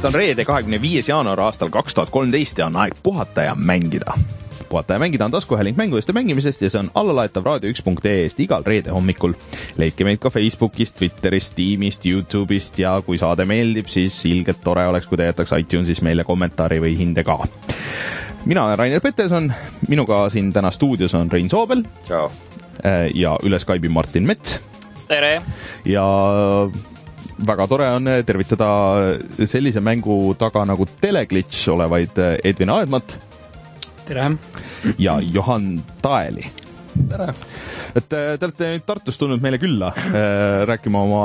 tervist, on reede, kahekümne viies jaanuar aastal kaks tuhat kolmteist ja on aeg puhata ja mängida. puhata ja mängida on taskuhääling mängudest ja mängimisest ja see on allalaetav raadio1.ee-st igal reede hommikul. leidke meid ka Facebookist, Twitterist, Steamist, Youtube'ist ja kui saade meeldib, siis ilgelt tore oleks, kui te jätaks iTunesis meile kommentaari või hinde ka. mina olen Rainer Peterson, minuga siin täna stuudios on Rein Soobel. ja üle Skype'i Martin Mets. tere! ja väga tore on tervitada sellise mängu taga nagu Teleglitch olevaid Edvin Aedmat. tere! ja Johan Taeli. tere! Et te olete nüüd Tartust tulnud meile külla äh, rääkima oma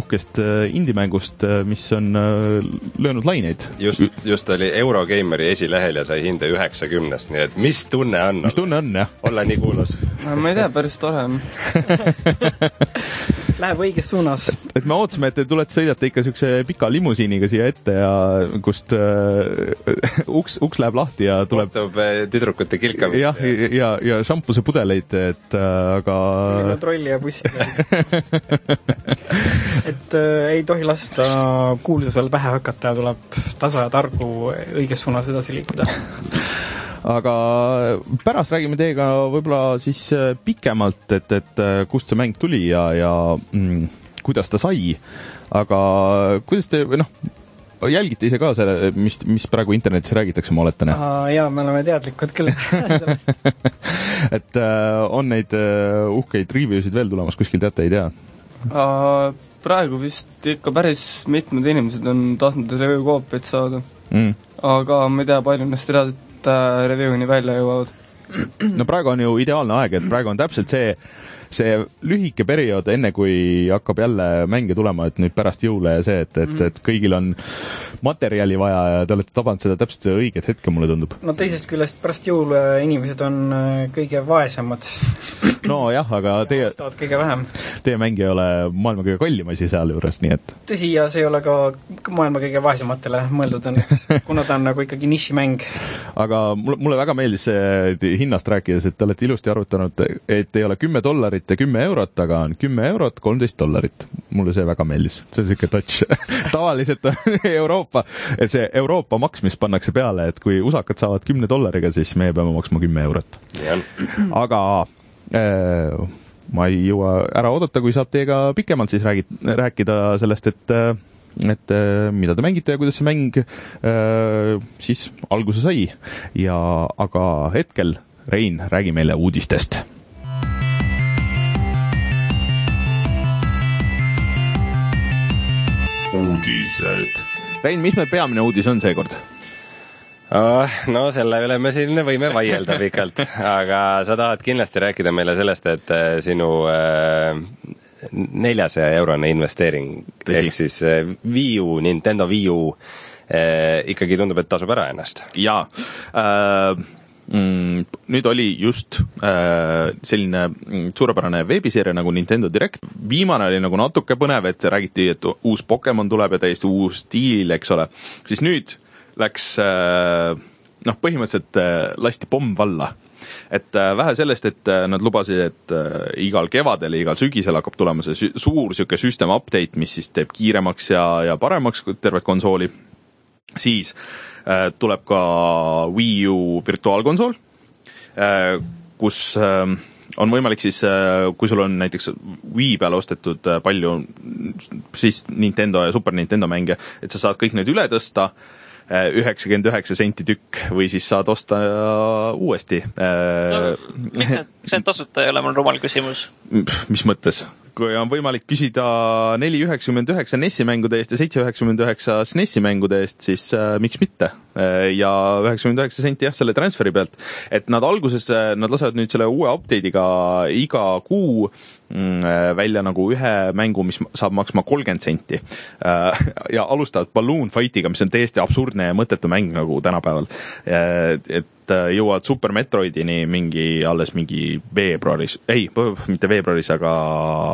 uhkest äh, indie-mängust, mis on äh, löönud laineid. just, just oli Eurogeimeri esilehel ja sai hinde üheksakümnest, nii et mis tunne on? mis tunne on, jah? olla nii kuulus no, ma ei tea, päris tore on Läheb õiges suunas. et me ootasime, et te tulete, sõidate ikka siukse pika limusiiniga siia ette ja kust äh, uks, uks läheb lahti ja tuleb. kohtab tüdrukute kilkamist. jah, ja, ja, ja šampusepudeleid, et äh, aga. trolli ja bussiga et äh, ei tohi lasta kuulsusel pähe hakata, tuleb tasa ja targu õiges suunas edasi liikuda aga pärast räägime teiega võib-olla siis äh, pikemalt, et, et äh, kust see mäng tuli ja, ja mm, kuidas ta sai. aga kuidas te, või noh, jälgite ise ka selle, mis, mis praegu internetis räägitakse, ma oletan? jaa, me oleme teadlikud küll sellest et äh, on neid äh, uhkeid review sid veel tulemas, kuskil teate, ei tea uh,? praegu vist ikka päris mitmed inimesed on tahtnud review koopiaid saada mm.. aga ma ei tea, palju neist reaalselt review'ini välja jõuavad. no praegu on ju ideaalne aeg, et praegu on täpselt see see lühike periood, enne kui hakkab jälle mänge tulema, et nüüd pärast jõule ja see, et, et, et kõigil on materjali vaja ja te olete tabanud seda täpselt õiget hetke, mulle tundub. no teisest küljest pärast jõule inimesed on äh, kõige vaesemad. nojah, aga teie kõige vähem. Teie mäng ei ole maailma kõige kallim asi sealjuures, nii et tõsi, ja see ei ole ka maailma kõige vaesematele mõeldud õnneks, kuna ta on nagu ikkagi nišimäng. aga mulle, mulle väga meeldis see hinnast rääkides, et te olete ilusti arvutanud, et ei ole kümme dollarit ja kümme eurot, aga on kümme eurot, kolmteist dollarit. mulle see väga meeldis, see on niisugune touch. Tavaliselt on Euroopa, et see Euroopa maks, mis pannakse peale, et kui usakad saavad kümne dollariga, siis meie peame maksma kümme eurot. aga äh, ma ei jõua ära oodata, kui saab teiega pikemalt siis räägid, rääkida sellest, et et mida te mängite ja kuidas see mäng äh, siis alguse sai. Ja aga hetkel Rein, räägi meile uudistest uudised. Rein, mis meil peamine uudis on seekord? Oh, no selle üle me siin võime vaielda pikalt, aga sa tahad kindlasti rääkida meile sellest, et äh, sinu äh, neljasaja eurone investeering ehk siis äh, Wii U, Nintendo Wii U äh, ikkagi tundub, et tasub ära ennast. jaa äh mm, nüüd oli just äh, selline mm, suurepärane veebiseeria nagu Nintendo Direct, viimane oli nagu natuke põnev, et räägiti, et uus Pokemon tuleb ja täiesti uus stiil, eks ole, siis nüüd läks äh, noh, põhimõtteliselt äh, lasti pomm valla. Et äh, vähe sellest, et äh, nad lubasid, et äh, igal kevadel ja igal sügisel hakkab tulema see suur niisugune system update, mis siis teeb kiiremaks ja, ja paremaks tervet konsooli, siis tuleb ka Wii U virtuaalkonsool, äh, kus äh, on võimalik siis, kui sul on näiteks Wii peale ostetud palju siis Nintendo ja Super Nintendo mänge, et sa saad kõik need üle tõsta üheksakümmend üheksa senti tükk või siis saad osta uuesti no,. miks see, see tasuta ei ole, mul rumal küsimus. mis mõttes? kui on võimalik küsida neli üheksakümmend üheksa NES-i mängude eest ja seitse üheksakümmend üheksa SNES-i mängude eest, siis äh, miks mitte äh,. ja üheksakümmend üheksa senti jah, selle transferi pealt. et nad alguses, äh, nad lasevad nüüd selle uue update'iga iga kuu äh, välja nagu ühe mängu, mis saab maksma kolmkümmend senti äh,. ja alustavad Balloon Fightiga, mis on täiesti absurdne ja mõttetu mäng nagu tänapäeval äh,. Et Äh, jõuavad Super Metroidini mingi, alles mingi veebruaris, ei, mitte veebruaris, aga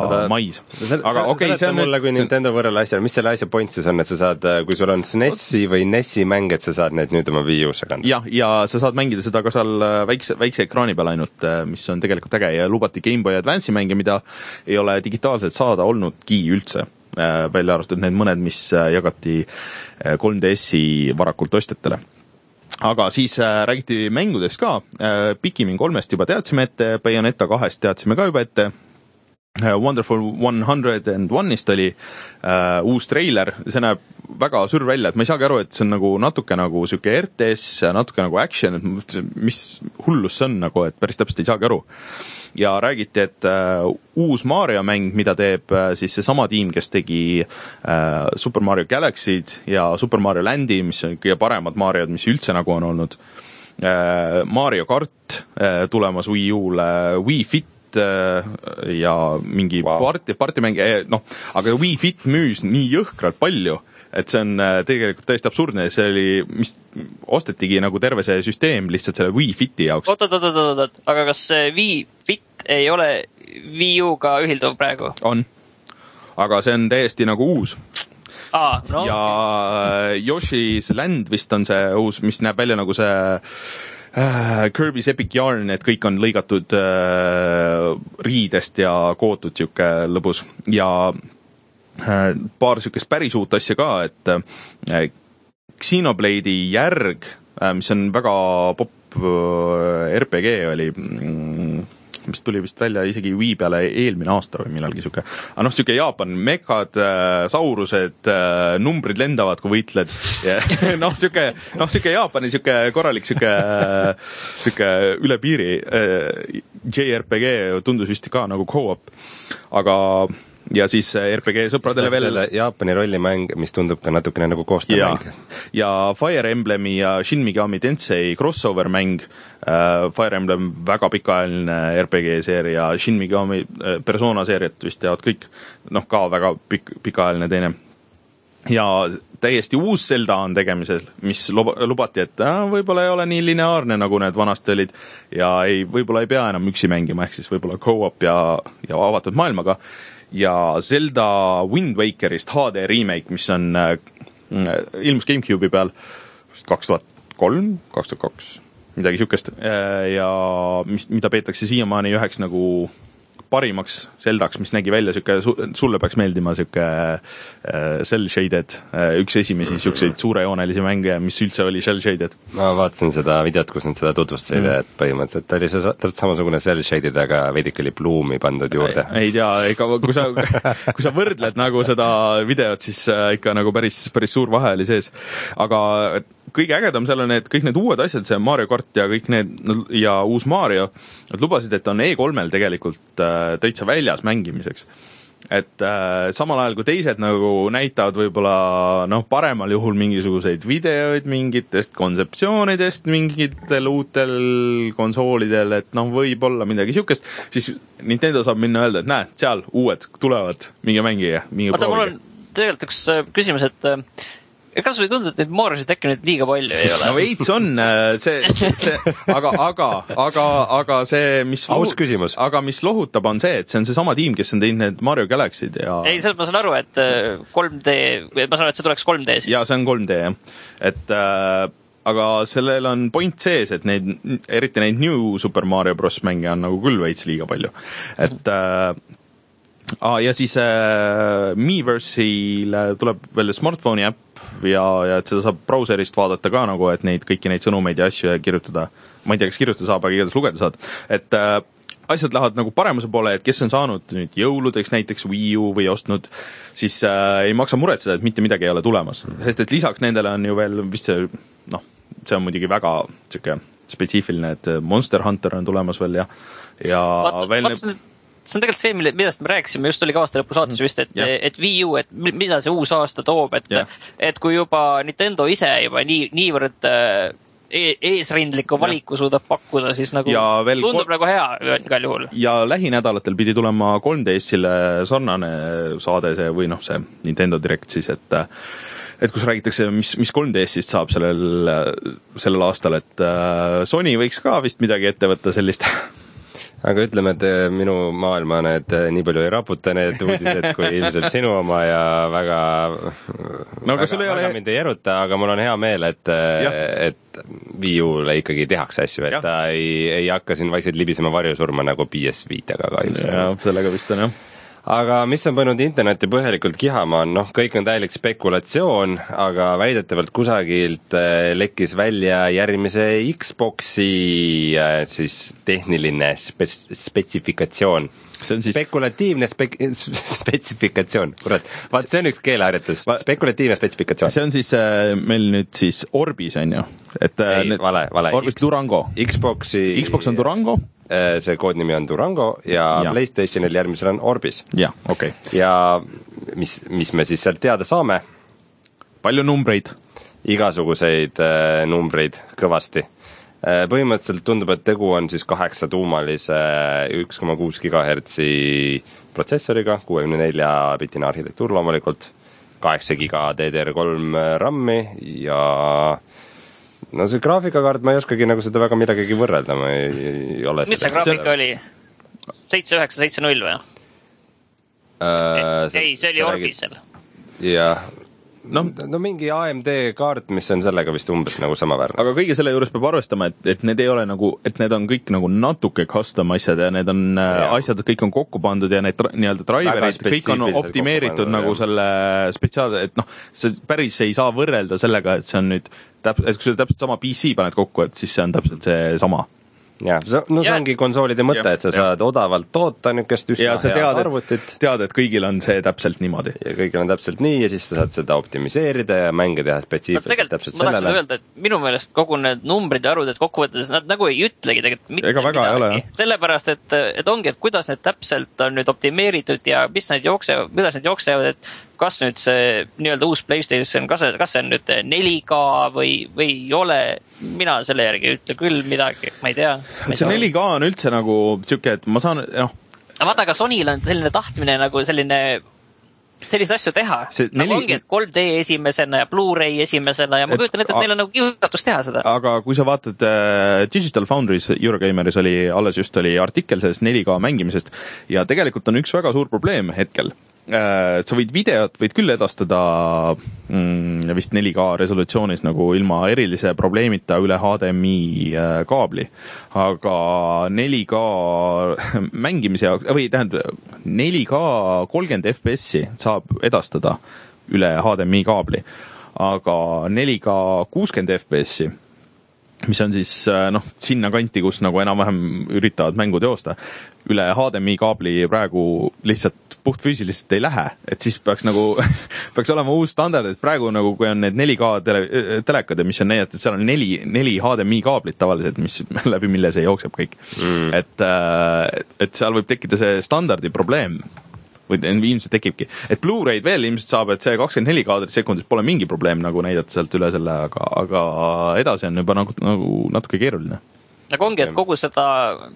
Oda, mais. aga okei okay,, see on mulle kui Nintendo võrrele asjale, mis selle asja point siis on, et sa saad, äh, kui sul on SNES-i või NES-i mänge, et sa saad need nüüd oma Wii U-sse kanda? jah, ja sa saad mängida seda ka seal äh, väikse, väikse ekraani peal ainult, mis on tegelikult äge. Ja lubati GameBoy Advance'i mänge, mida ei ole digitaalselt saada olnudki üldse. Välja arvatud need mõned, mis jagati äh, 3DS-i varakult ostjatele aga siis äh, räägiti mängudest ka. Äh,, Pikmin kolmest juba teadsime ette, Bayoneta kahest teadsime ka juba ette Wonderful One Hundred and One'ist oli äh, uus treiler, see näeb väga sür välja, et ma ei saagi aru, et see on nagu natuke nagu sihuke RTS, natuke nagu action, et ma mõtlesin, mis hullus see on nagu, et päris täpselt ei saagi aru. ja räägiti, et äh, uus Mario mäng, mida teeb äh, siis seesama tiim, kes tegi äh, Super Mario Galaxy'd ja Super Mario Land'i, mis on kõige paremad Mariod, mis üldse nagu on olnud äh,. Mario kart äh, tulemas Wii U-le, Wii Fit äh, ja mingi wow. Parti, partimäng, noh, aga Wii Fit müüs nii jõhkralt palju, et see on äh, tegelikult täiesti absurdne see oli, mis ostetigi nagu terve see süsteem lihtsalt selle Wii Fiti jaoks. oot, oot, oot, oot, oot, aga kas see Wii Fit ei ole Wii U-ga ühilduv praegu? on. aga see on täiesti nagu uus aa, no ja äh, Yoshi's Land vist on see uus, mis näeb välja nagu see Kirby's Epic Yarn, et kõik on lõigatud äh, riidest ja kootud sihuke lõbus. Ja äh, paar sihukest päris uut asja ka, et äh, Xenoblade'i järg äh,, mis on väga popp äh, RPG oli mm, mis tuli vist välja isegi Wii peale eelmine aasta või millalgi sihuke, aga noh, sihuke Jaapan, mekad äh,, saurused äh,, numbrid lendavad, kui võitled noh, sihuke, noh, sihuke Jaapani sihuke korralik sihuke, sihuke üle piiri äh, JRPG tundus vist ka nagu go-op, aga ja siis äh, RPG sõpradele veel Jaapani rollimäng, mis tundub ka natukene nagu koostöömäng., ja Fire Emblemi ja Shin Megami Tensei crossover mäng äh,, Fire Emblem väga pikaajaline RPG seeria, Shin Megami äh, persona seeriat vist teavad kõik, noh ka väga pikk, pikaajaline teine. Ja täiesti uus Zelda on tegemisel, mis luba, lubati, et äh, võib-olla ei ole nii lineaarne, nagu need vanasti olid ja ei, võib-olla ei pea enam üksi mängima, ehk siis võib-olla go-op ja, ja avatud maailmaga ja Zelda Wind Wakerist HD remake, mis on äh,, ilmus GameCube'i peal vist kaks tuhat kolm, kaks tuhat kaks, midagi siukest. Ja mis, mida peetakse siiamaani üheks nagu parimaks Zeldaks, mis nägi välja sihuke, sulle peaks meeldima sihuke äh, cell shaded, üks esimesi siukseid suurejoonelisi mänge, mis üldse oli cell shaded. ma vaatasin seda videot, kus nad seda tutvustasid mm., et põhimõtteliselt oli see täpselt samasugune cell shaded, aga veidike oli pluumi pandud juurde. ei tea, ega kui sa, kui sa võrdled nagu seda videot, siis äh, ikka nagu päris, päris suur vahe oli sees. aga kõige ägedam seal on need kõik need uued asjad, see Mario kart ja kõik need ja uus Mario, nad lubasid, et on E3-l tegelikult äh, täitsa väljas mängimiseks. Et äh, samal ajal kui teised nagu näitavad võib-olla noh, paremal juhul mingisuguseid videoid mingitest kontseptsioonidest mingitel uutel konsoolidel, et noh, võib-olla midagi siukest, siis Nintendo saab minna öelda, et näed, seal uued tulevad, minge mängige, minge proovige. tegelikult üks äh, küsimus, et äh, kas sulle ei tundu, et neid Mariosid äkki nüüd liiga palju ei ole no? veits on äh, see, see, aga, aga, aga, aga see, mis Aus küsimus. aga mis lohutab, on see, et see on seesama tiim, kes on teinud need Mario Galaxy'd ja ei, selles ma saan aru, et äh, 3D, ma saan aru, et see tuleks 3D siis. ja see on 3D jah, et äh, aga sellel on point sees, et neid, eriti neid New Super Mario bros mänge on nagu küll veits liiga palju, et äh, ah, ja siis äh, Miiverse'ile tuleb veel smartphone'i äpp ja, ja et seda saab brauserist vaadata ka nagu, et neid kõiki neid sõnumeid ja asju ja kirjutada. ma ei tea, kas kirjutada saab, aga igatahes lugeda saad, et äh, asjad lähevad nagu paremuse poole, et kes on saanud nüüd jõuludeks näiteks Wii U või ostnud, siis äh, ei maksa muretseda, et mitte midagi ei ole tulemas, sest et lisaks nendele on ju veel vist see noh, see on muidugi väga sihuke spetsiifiline, et Monster Hunter on tulemas veel ja, ja vaata, veel see on see on tegelikult see, mille, millest me rääkisime, just oli ka aasta lõpu saates vist, et Jah., et Wii U, et mi- mida see uus aasta toob, et Jah., et kui juba Nintendo ise juba nii, niivõrd äh, e eesrindliku valiku suudab pakkuda, siis nagu Ja veel tundub nagu hea igal juhul. ja lähinädalatel pidi tulema 3DS-ile sarnane saade see või noh, see Nintendo Direct siis, et et kus räägitakse, mis, mis 3DS-ist saab sellel, sellel aastal, et äh, Sony võiks ka vist midagi ette võtta sellist. aga ütleme, et eh, minu maailma need eh, nii palju ei raputa, need uudised, kui ilmselt sinu oma ja väga No väga, ei ole- väga mind ei eruta, aga mul on hea meel, et, et Wii U-le ikkagi tehakse asju, et Jah. ta ei, ei hakka siin vaikselt libisema varjusurma nagu PS5-ga kahjuks. sellega vist on jah. Aga mis on pannud internetti põhjalikult kihama, on noh, kõik on täielik spekulatsioon, aga väidetavalt kusagilt äh, lekkis välja järgmise Xboxi äh, siis tehniline spets-, spetsifikatsioon see on siis spekulatiivne spek-, spetsifikatsioon, kurat, vaat see on üks keeleharjutus, spekulatiivne spetsifikatsioon. see on siis äh, meil nüüd siis Orbis on ju, et äh, ei, vale, vale. Orbis X, Durango. Xboxi Xbox on Durango. Äh, see koodnimi on Durango ja, ja. Playstationil järgmisel on Orbis. jah, okei okay.. ja mis, mis me siis sealt teada saame? palju numbreid? igasuguseid äh, numbreid kõvasti Äh, põhimõtteliselt tundub, et tegu on siis kaheksatuumalise üks koma kuus gigahertsi protsessoriga, kuuekümne nelja bitine arhitektuur loomulikult, kaheksa giga DDR3 RAM-i ja no see graafikakaart, ma ei oskagi nagu seda väga millegagi võrrelda, ma ei, ei ole mis see graafika oli? seitse üheksa, seitse null või? Äh, ei, see oli Orbisel. jah, noh, no mingi AMD kaart, mis on sellega vist umbes nagu samaväärne. aga kõige selle juures peab arvestama, et, et need ei ole nagu, et need on kõik nagu natuke custom asjad ja need on äh, ja. asjad, kõik on kokku pandud ja need nii-öelda driver'id, kõik on optimeeritud nagu jah. selle spetsiaalse, et noh, see päris ei saa võrrelda sellega, et see on nüüd täp-, kui sa täpselt sama PC paned kokku, et siis see on täpselt seesama jah, no see ja. ongi konsoolide mõte, et sa ja. saad odavalt toota niisugust üsna head tead, arvutit. tead, et kõigil on see täpselt niimoodi. ja kõigil on täpselt nii ja siis sa saad seda optimiseerida ja mänge teha spetsiifiliselt no, täpselt sellele. ma tahaks öelda, et minu meelest kogu need numbrid ja arvud, et kokkuvõttes nad nagu ei ütlegi tegelikult mitte ega väga midagi. ei ole, jah. sellepärast, et, et ongi, et kuidas need täpselt on nüüd optimeeritud ja mis need jooksevad, kuidas need jooksevad, et kas nüüd see nii-öelda uus Playstation, kas see, kas see on nüüd 4K või, või ei ole, mina selle järgi ei ütle küll midagi, ma ei tea. see 4K on üldse nagu sihuke, et ma saan, noh. aga vaata, aga Sonyl on selline tahtmine nagu selline selliseid asju teha. nagu neli... ongi, et 3D esimesena ja Blu-ray esimesena ja ma kujutan ette, et neil on nagu kiusatus teha seda. aga kui sa vaatad äh, Digital Foundry's, Eurogameris oli, alles just oli artikkel sellest 4K mängimisest ja tegelikult on üks väga suur probleem hetkel sa võid videot, võid küll edastada mm, vist 4K resolutsioonis nagu ilma erilise probleemita üle HDMI äh, kaabli, aga 4K mängimise jaoks, või tähendab, 4K kolmkümmend FPS-i saab edastada üle HDMI kaabli, aga 4K kuuskümmend FPS-i mis on siis äh, noh, sinnakanti, kus nagu enam-vähem üritavad mängu teosta, üle HDMI kaabli praegu lihtsalt puhtfüüsiliselt ei lähe, et siis peaks nagu peaks olema uus standard, et praegu nagu, kui on need 4K tele, telekad ja mis on näidatud, seal on neli, neli HDMI kaablit tavaliselt, mis, läbi mille see jookseb kõik. Mm.. et, äh, et seal võib tekkida see standardi probleem või ilmselt tekibki. et Blu-ray'd veel ilmselt saab, et see kakskümmend neli kaadrit sekundis pole mingi probleem nagu näidata sealt üle selle, aga, aga edasi on juba nagu, nagu natuke keeruline nagu ongi, et kogu seda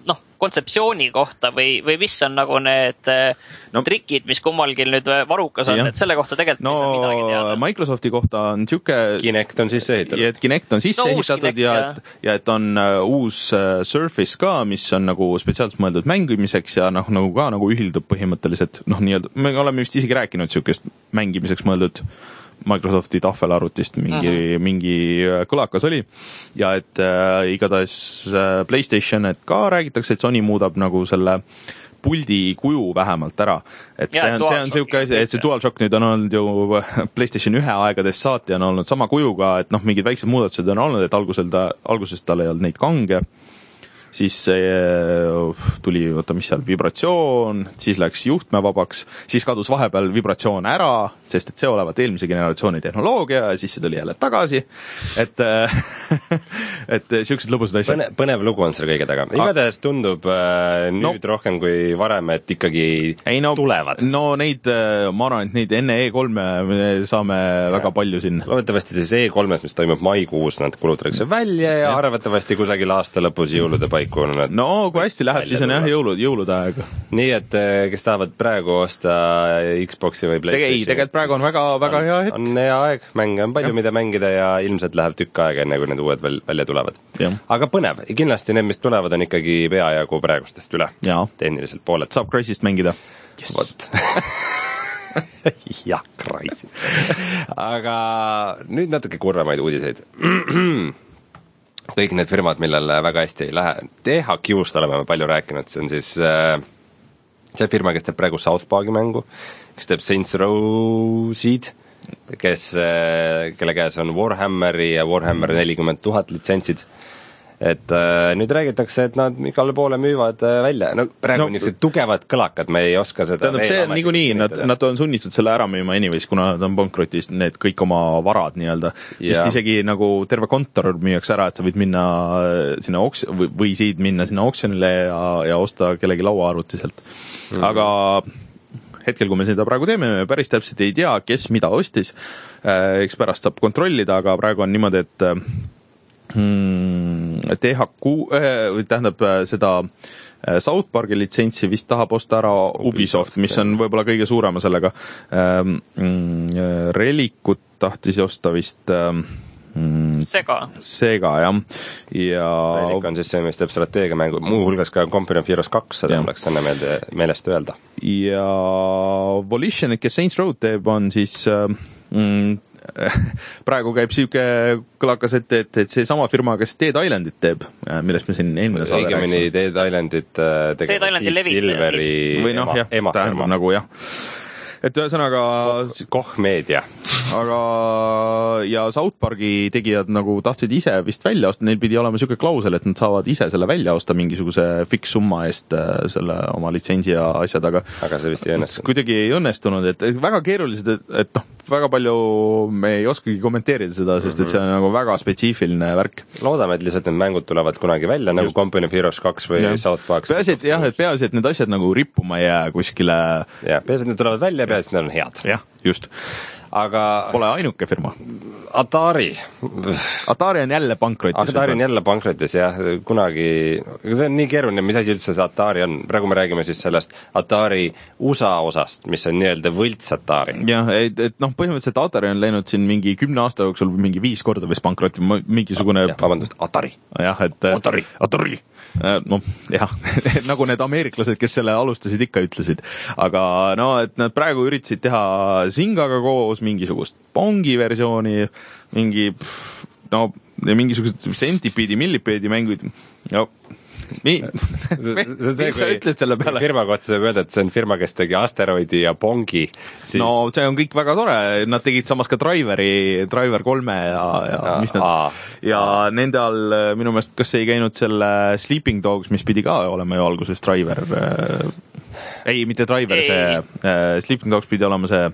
noh, kontseptsiooni kohta või, või mis on nagu need eh, no, trikid, mis kummalgi nüüd varukas on, et selle kohta tegelikult no, ei saa midagi teada. Microsofti kohta on niisugune Kinect on sisse ehitatud. et Kinect on sisse no, ehitatud Kinect, ja et, ja et on uh, uus Surface ka, mis on nagu spetsiaalselt mõeldud mängimiseks ja noh, nagu ka nagu ühildub põhimõtteliselt noh, nii-öelda, me oleme vist isegi rääkinud niisugust mängimiseks mõeldud Microsofti tahvelarvutist mingi uh, -huh. mingi äh, kõlakas oli ja et äh, igatahes äh, Playstation, et ka räägitakse, et Sony muudab nagu selle puldi kuju vähemalt ära. et ja, see on, see on niisugune asi, et see DualShock nüüd on olnud ju PlayStation ühe aegadest saati on olnud sama kujuga, et noh, mingid väiksed muudatused on olnud, et algusel ta, alguses tal ei olnud neid kange siis tuli, oota, mis seal, vibratsioon, siis läks juhtmevabaks, siis kadus vahepeal vibratsioon ära, sest et see olevat eelmise generatsiooni tehnoloogia ja siis see tuli jälle tagasi, et et niisugused lõbusad asjad. põnev, põnev lugu on selle kõige taga. igatahes tundub äh, nüüd no, rohkem kui varem, et ikkagi ei, no, tulevad. no neid, ma arvan, et neid enne E3-e me saame ja. väga palju siin. loodetavasti siis E3-s, mis toimub maikuus, nad kulutatakse välja ja, ja arvatavasti kusagil aasta lõpus jõulude paiku paiku on nad no kui hästi läheb, siis on jah jõulud, jõulude aeg. nii et eh, kes tahavad praegu osta Xboxi või Playstationi ei, tegelikult praegu on väga, väga hea hetk. on hea aeg, mänge on palju, mida mängida ja ilmselt läheb tükk aega, enne kui need uued veel välja tulevad. aga põnev, kindlasti need, mis tulevad, on ikkagi peajagu praegustest üle. tehniliselt poolelt. saab Crysist mängida yes.. vot jah, Crysis. aga nüüd natuke kurvemaid uudiseid kõik need firmad, millel väga hästi ei lähe, THQ-st oleme me palju rääkinud, see on siis äh, see firma, kes teeb praegu South Park'i mängu, kes teeb Saints Row'sid, kes, kelle käes on Warhammeri ja Warhammer nelikümmend tuhat litsentsid et äh, nüüd räägitakse, et nad igale poole müüvad äh, välja, no praegu No- niisugused tugevad kõlakad, me ei oska seda tähendab, see on niikuinii, nad, nad on sunnitud selle ära müüma anyways, kuna nad on pankrotis, need kõik oma varad nii-öelda. vist isegi nagu terve kontor müüakse ära, et sa võid minna äh, sinna oks-, või võisid minna sinna oksjonile ja, ja osta kellegi lauaarvuti sealt mm.. aga hetkel, kui me seda praegu teeme, me päris täpselt ei tea, kes mida ostis. eks pärast saab kontrollida, aga praegu on niimoodi, et äh, THQ äh,, või tähendab äh, seda äh, South Park'i litsentsi vist tahab osta ära Ubisoft, mis on võib-olla kõige suurema sellega ähm,. Relikut tahtis osta vist ähm, sega. Sega jah, ja Relic on siis see, mis teeb strateegiamängu, muuhulgas ka Company of Heroes kaks, seda Jah. oleks enne meelde, meelest öelda. ja Volition, kes Saints Row teeb, on siis äh, mm, praegu käib sihuke kõlakas, et, et, et seesama firma, kes Dead Islandit teeb, millest me siin eelmine saade õigemini rääkisime. Dead Islandit äh, Dead tegevad Islandi Deep. Silveri või noh, ema jah,, tähendab nagu jah. et ühesõnaga, Koch Media. Aga ja South Park'i tegijad nagu tahtsid ise vist välja osta, neil pidi olema niisugune klausel, et nad saavad ise selle välja osta mingisuguse fikssumma eest äh, selle oma litsentsi ja asjad, aga aga see vist ei õnnestunud. kuidagi ei õnnestunud, et väga keerulised, et, et noh, väga palju me ei oskagi kommenteerida seda, sest et see on nagu väga spetsiifiline värk. loodame, et lihtsalt need mängud tulevad kunagi välja nagu Company of Heroes kaks või Jah. South Park. peaasi, et jah, et peaasi, et need asjad nagu rippuma ei jää kuskile, jah, peaasi, et need tulevad välja, peaasi, et need on head. jah, just, aga pole ainuke firma. Atari, Atari on jälle pankrotis. Atari on jälle pankrotis jah, kunagi, aga see on nii keeruline, mis asi üldse see Atari on, praegu me räägime siis sellest Atari USA osast, mis on nii-öelda võlts Atari. jah, et, et noh, põhimõtteliselt Atari on läinud siin mingi kümne aasta jooksul mingi viis korda vist pankrotti, mingisugune vabandust, Atari. jah, et Atari. Atari. noh, jah, nagu need ameeriklased, kes selle alustasid, ikka ütlesid. aga no, et nad praegu üritasid teha Zingaga koos mingisugust Pongi versiooni, mingi pff, no mingisugused Centipede'i, Millipede'i mängud, no nii mis sa ütled selle peale? firma kohta saab öelda, et see on firma, kes tegi Asteroidi ja Pongi, siis no see on kõik väga tore, nad tegid samas ka Driveri, Driver kolme ja, ja Aa, mis nad aa. ja nende all äh, minu meelest, kas ei käinud selle Sleeping Dogs, mis pidi ka olema ju alguses Driver äh,, ei, mitte Driver, see äh, Sleeping Dogs pidi olema see,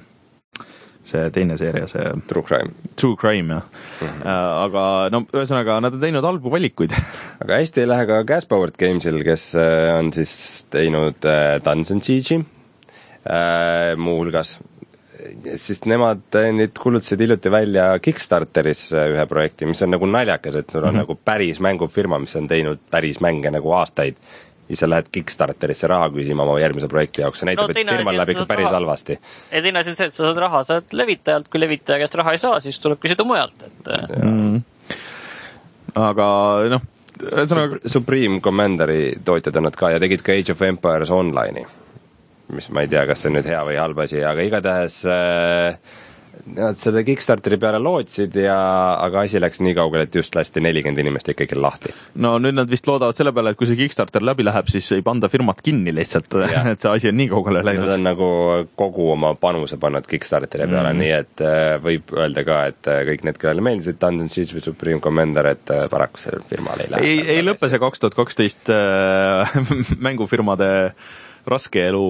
see teine seeria, see True Crime. True Crime jah mm. -hmm. aga no ühesõnaga, nad on teinud halbu valikuid aga hästi ei lähe ka Gas Powered Gamesil, kes äh, on siis teinud äh, Dungeon Siege'i äh, muuhulgas, sest nemad nüüd kuulutasid hiljuti välja Kickstarteris ühe projekti, mis on nagu naljakas, et sul on mm -hmm. nagu päris mängufirma, mis on teinud päris mänge nagu aastaid ja sa lähed Kickstarterisse raha küsima oma järgmuse projekti jaoks, see näitab No et firmal läheb ikka päris raha- halvasti. ja teine asi on see, et sa saad raha sealt levitajalt, kui levitaja käest raha ei saa, siis tuleb küsida mujalt, et mm.. aga noh, ühesõnaga Supreme Commanderi tootjad on nad ka ja tegid ka Age of Empires Online'i, mis ma ei tea, kas see on nüüd hea või halb asi, aga igatahes äh, Nad seda Kickstarteri peale lootsid ja, aga asi läks nii kaugele, et just lasti nelikümmend inimest ikkagi lahti. no nüüd nad vist loodavad selle peale, et kui see Kickstarter läbi läheb, siis ei panda firmat kinni lihtsalt, et see asi on nii kaugele Nad läinud on. nagu kogu oma panuse pannud Kickstarteri peale mm, -hmm. nii et äh, võib öelda ka, et äh, kõik need, kellele meeldisid Dungeon Siege või Supreme Commander, et äh, paraku sellel firmal ei lähe. ei, ei lõpe see kaks tuhat kaksteist äh, mängufirmade raske elu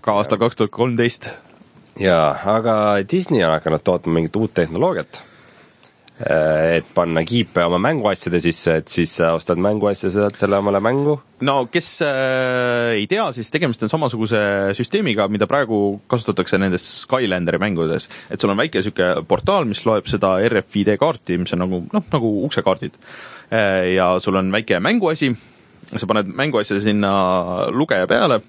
ka aastal kaks tuhat kolmteist. jaa, aga Disney on hakanud tootma mingit uut tehnoloogiat, et panna kiipe oma mänguasjade sisse, et siis sa ostad mänguasja, saad selle omale mängu. no kes äh, ei tea, siis tegemist on samasuguse süsteemiga, mida praegu kasutatakse nendes Skylanderi mängudes. et sul on väike niisugune portaal, mis loeb seda RFID kaarti, mis on nagu noh, nagu uksekaardid. ja sul on väike mänguasi, sa paned mänguasja sinna lugeja peale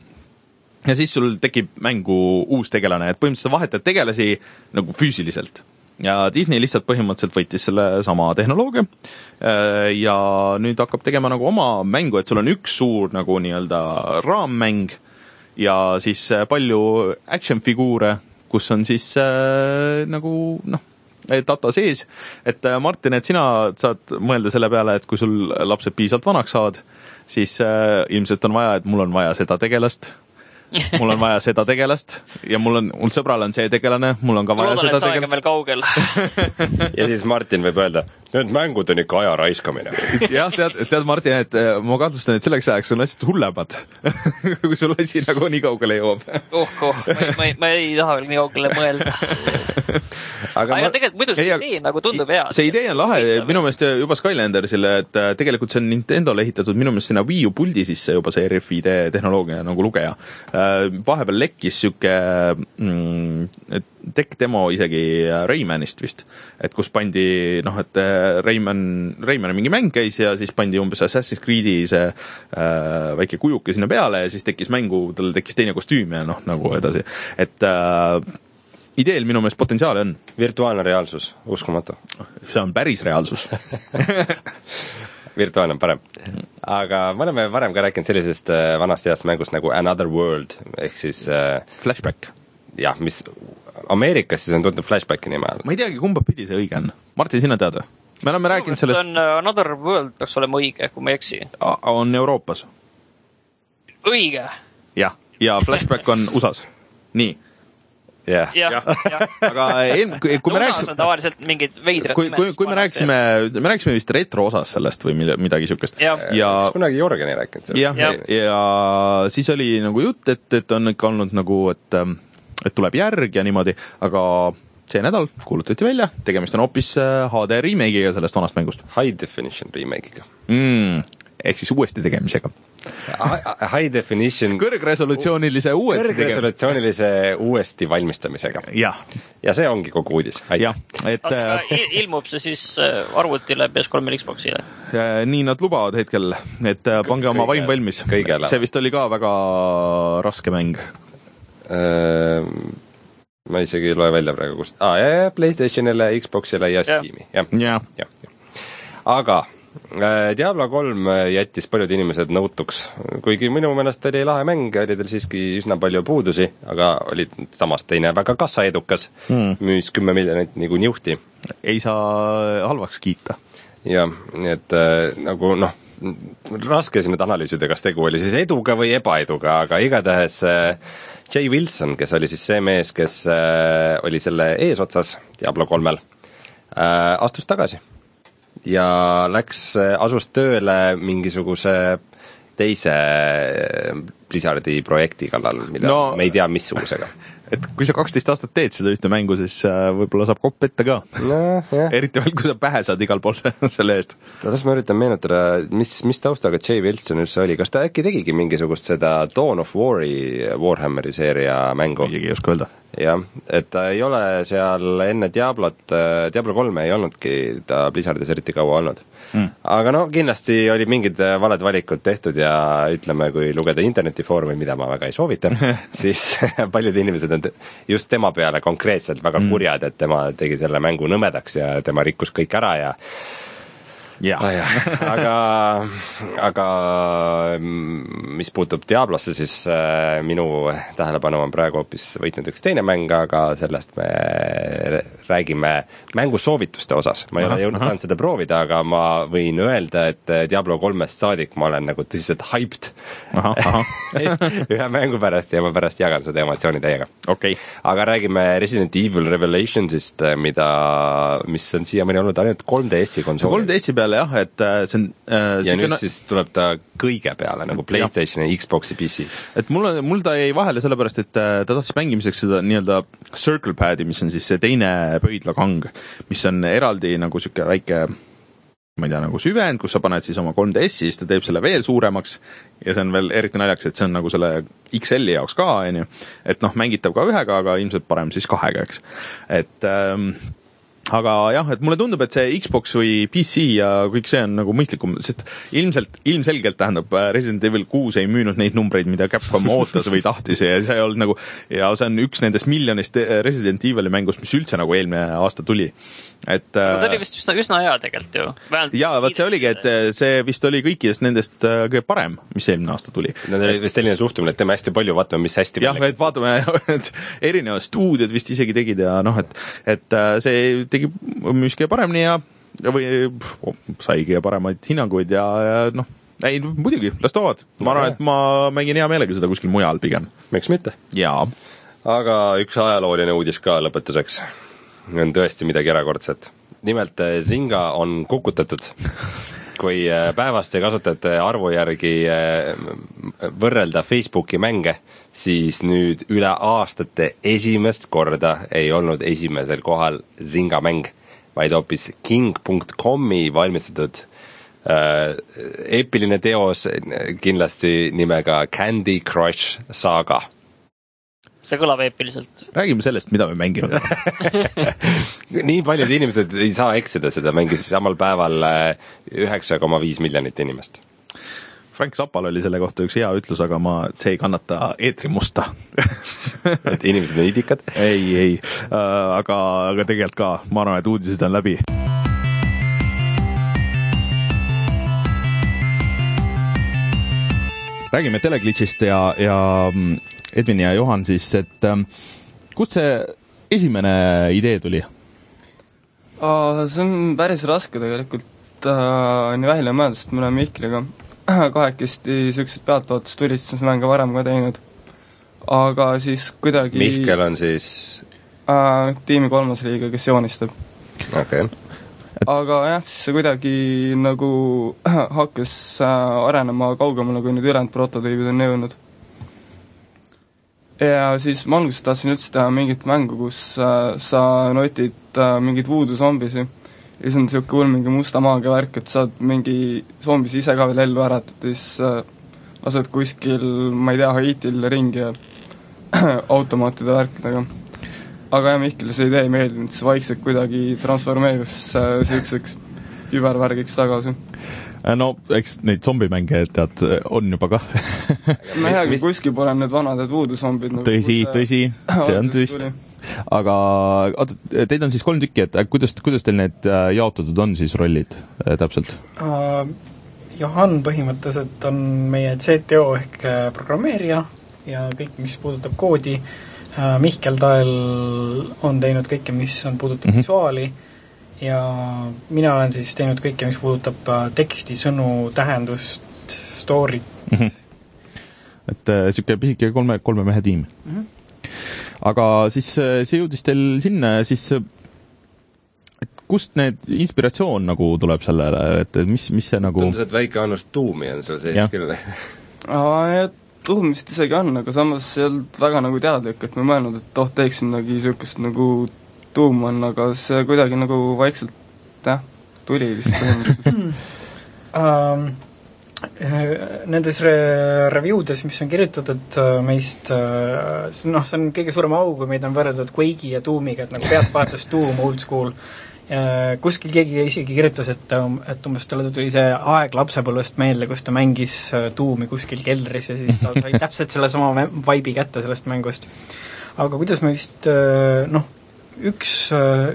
ja siis sul tekib mängu uus tegelane, et põhimõtteliselt sa vahetad tegelasi nagu füüsiliselt. ja Disney lihtsalt põhimõtteliselt võttis sellesama tehnoloogia äh, ja nüüd hakkab tegema nagu oma mängu, et sul on üks suur nagu nii-öelda raammäng ja siis äh, palju action figuure, kus on siis äh, nagu noh, data sees, et äh, Martin, et sina saad mõelda selle peale, et kui sul lapsed piisavalt vanaks saavad, siis äh, ilmselt on vaja, et mul on vaja seda tegelast mul on vaja seda tegelast ja mul on, mul sõbral on see tegelane, mul on ka vaja loodan, seda on veel tegelast. kaugel. ja siis Martin võib öelda, need mängud on ikka aja raiskamine. jah, tead, tead Martin, et äh, ma kahtlustan, et selleks ajaks on asjad hullemad. kui sul asi nagu nii kaugele jõuab. oh, oh, ma ei, ma ei, ma ei taha veel nii kaugele mõelda. aga aga ma, tegelikult muidu see idee nagu tundub hea. see idee on lahe, minu meelest juba Skylandersile, et äh, tegelikult see on Nintendo'le ehitatud minu meelest sinna Wii U puldi sisse juba see RFID tehnoloogia nagu lugeja. vahepeal lekkis sihuke mm, tech demo isegi Raymanist vist, et kus pandi noh, et äh, Rayman, Raymani mingi mäng käis ja siis pandi umbes Assassin's Creed'i see äh, väike kujuke sinna peale ja siis tekkis mängu, tal tekkis teine kostüüm ja noh, nagu edasi, et äh, ideel minu meelest potentsiaali on virtuaalne reaalsus, uskumatu. see on päris reaalsus. virtuaalne on parem. aga me oleme varem ka rääkinud sellisest äh, vanast heast mängust nagu Another World ehk siis äh, Flashback. jah, mis Ameerikas siis on tuntud Flashbacki nime all. ma ei teagi, kumba pidi see õige on. Martin, sina tead või? me oleme rääkinud sellest, on uh, Another World peaks olema õige, kui ma ei eksi. on Euroopas. õige, jah, ja Flashback on USA-s. nii, jah, jah, aga eelm-, kui, kui me USA-s on rääkisime, tavaliselt mingid veidrad kui, kui, kui me rääkisime, me rääkisime vist retro osas sellest või mille- midagi siukest. Jah. ja kas kunagi Jörgen ei rääkinud sellest? jah, ja, Jah. ja siis oli nagu jutt, et, et on ikka olnud nagu, et, et tuleb järg ja niimoodi, aga see nädal kuulutati välja, tegemist on hoopis äh, HD remake'iga sellest vanast mängust High definition remake'iga. mm,. ehk siis uuesti tegemisega. High definition kõrgresolutsioonilise uuesti kõrgresolutsioonilise uuesti valmistamisega. jah, ja see ongi kogu uudis. jah, et aga äh, il- ilmub see siis äh, arvutile, PS3-ile, Xbox'ile? äh, nii nad lubavad hetkel, et äh, pange oma vaim valmis. kõigele. see vist oli ka väga raske mäng. Ehm, ma isegi ei loe välja praegu, kust ah,, jah, jah, Playstationile, Xboxile ja. Steam'i, jah, jah, jah, aga äh, Diablo kolm jättis paljud inimesed nõutuks, kuigi minu meelest oli lahe mäng, oli tal siiski üsna palju puudusi, aga oli samas teine väga kassaedukas Hmm. mm., müüs kümme miljonit nagu niuhti ei saa halvaks kiita. jah, nii et äh, nagu noh, raske siin nüüd analüüsida, kas tegu oli siis eduga või ebaeduga, aga igatahes äh, Jay Wilson, kes oli siis see mees, kes äh, oli selle eesotsas Diablo kolmel äh,, astus tagasi ja läks, asus tööle mingisuguse teise Blizzardi projekti kallal, mida no, me ei tea, missugusega. et kui sa kaksteist aastat teed seda ühte mängu, siis äh, võib-olla saab kopp ette ka. jah. eriti veel, kui sa pähe saad igal pool selle eest. las ma üritan meenutada, mis, mis taustaga Jay Wilson üldse oli, kas ta äkki tegigi mingisugust seda Dawn of War'i Warhammeri seeria mängu? isegi ei oska öelda. jah, et ta ei ole seal enne Diablot, Diablo kolme ei olnudki ta Blizzardis eriti kaua olnud mm.. aga no kindlasti olid mingid äh, valed valikud tehtud ja ütleme, kui lugeda internetifoorumi, mida ma väga ei soovita, siis paljud inimesed on just tema peale konkreetselt väga kurjad, et tema tegi selle mängu nõmedaks ja tema rikkus kõik ära ja jah ah,, aga, aga mm, mis puutub Diablosse, siis äh, minu tähelepanu on praegu hoopis võitnud üks teine mäng, aga sellest me räägime mängusoovituste osas. ma ei Ahah, ole jõudnud saanud seda proovida, aga ma võin öelda, et Diablo kolmest saadik ma olen nagu tõsiselt hyped ahah, ahah, ühe mängu pärast ja ma pärast jagan seda emotsiooni teiega okei. aga räägime Resident Evil Revelationsist, mida, mis on siiamaani olnud ainult 3DS-i konsoolil. 3DS-i peale jah, et äh, see on äh, ja nüüd siukene- siis tuleb ta kõige peale nagu Playstationi, Xbox'i, PC. et mul on, mul ta jäi vahele sellepärast, et äh, ta tahtis mängimiseks seda nii-öelda circle pad'i, mis on siis see teine pöidlakang, mis on eraldi nagu sihuke väike ma ei tea, nagu süvend, kus sa paned siis oma 3DS-i, siis ta teeb selle veel suuremaks ja see on veel eriti naljakas, et see on nagu selle XL-i jaoks ka, on ju, et noh, mängitav ka ühega, aga ilmselt parem siis kahega, eks. et ähm, aga jah, et mulle tundub, et see Xbox või PC ja kõik see on nagu mõistlikum, sest ilmselt, ilmselgelt tähendab äh, Resident Evil kuus ei müünud neid numbreid, mida Capcom ootas või tahtis ja see ei olnud nagu ja see on üks nendest miljonist äh, Resident Evil'i mängust, mis üldse nagu eelmine aasta tuli. et aga see oli äh, vist üsna, üsna hea tegelikult ju. jaa, vot see oligi, et see vist oli kõikidest nendest kõige parem, mis eelmine aasta tuli. Need oli vist selline suhtumine, et teeme hästi palju, vaatame, mis hästi jah, et vaatame, et erinevad stuudiod vist isegi tegid ja noh, et, et see tegi, müüs kõige paremini ja või pff, sai kõige paremaid hinnanguid ja, ja noh, ei muidugi, las toovad, ma arvan, et ma mängin hea meelega seda kuskil mujal pigem. miks mitte? jaa, aga üks ajalooline uudis ka lõpetuseks. on tõesti midagi erakordset. nimelt eh, Zynga on kukutatud. kui eh, päevaste kasutajate arvu järgi eh, võrrelda Facebooki mänge, siis nüüd üle aastate esimest korda ei olnud esimesel kohal Zynga mäng, vaid hoopis king.com'i valmistatud äh, eepiline teos kindlasti nimega Candy Crush Saga see kõlab eepiliselt. räägime sellest, mida me mänginud oleme. nii paljud inimesed ei saa eksida, seda mängis samal päeval üheksa koma viis miljonit inimest. Frank Zapal oli selle kohta üks hea ütlus, aga ma, see ei kannata eetrimusta et inimesed on idikad. ei, ei äh,, aga, aga tegelikult ka, ma arvan, et uudised on läbi. räägime teleglitšist ja, ja mm, Edvin ja Johan siis, et ähm, kust see esimene idee tuli? see on päris raske tegelikult äh, nii välja mõelda, sest me oleme Mihkliga kahekesti niisuguseid pealtvaatustunnistusmänge varem ka teinud. aga siis kuidagi Mihkel on siis, äh, tiimi kolmas liiga, kes joonistab. okei okay., aga jah, siis see kuidagi nagu hakkas äh, arenema kaugemale, kui nüüd ülejäänud prototüübid on jõudnud. Ja siis ma alguses tahtsin üldse teha mingit mängu, kus äh, sa notid äh, mingeid voodoo zombisi ja siis on niisugune hull mingi musta maagia värk, et saad mingi zombisi ise ka veel ellu äratada siis äh, lased kuskil, ma ei tea, Haitil ringi ja automaatide värkidega. Aga jah, Mihklile see idee ei meeldinud, siis vaikselt kuidagi transformeerus niisuguseks übervärgiks tagasi. Äh, no eks neid zombimänge, tead, on juba kah. ma ei teagi mis-, kuskil pole need vanad need voodoo zombid nagu tõsi, tõsi, see on tõsi. aga oota, teid on siis kolm tükki, et äh, kuidas, kuidas teil need äh, jaotatud on siis rollid äh, täpselt? Uh, Johan põhimõtteliselt on meie CTO ehk programmeerija ja kõik, mis puudutab koodi uh,, Mihkel Tael on teinud kõike, mis on, puudutab mm -hmm. visuaali ja mina olen siis teinud kõike, mis puudutab uh, teksti, sõnu, tähendust, story't, et niisugune pisike kolme, kolme mehe tiim mm. -hmm. aga siis äh, see jõudis teil sinna ja siis äh, et kust need inspiratsioon nagu tuleb sellele, et mis, mis see nagu tundus, et väike annus tuumi on sul sees küll. tuum vist isegi on, aga samas ei olnud väga nagu teadlik, et ma ei mõelnud, et oh, teeks midagi niisugust nagu tuum on, aga see kuidagi nagu vaikselt jah, tuli vist põhimõtteliselt. um,. Nendes re-, review des, mis on kirjutatud äh, meist, see noh, see on kõige suurem au, kui meid on võrreldud Quake'i ja Doomiga, et nagu pealtvaates Doom, old school. kuskil keegi isegi kirjutas, et, et umbes talle tuli see aeg lapsepõlvest meelde, kus ta mängis äh, Doomi kuskil keldris ja siis ta sai täpselt sellesama vibe'i kätte sellest mängust. aga kuidas me vist äh, noh, üks,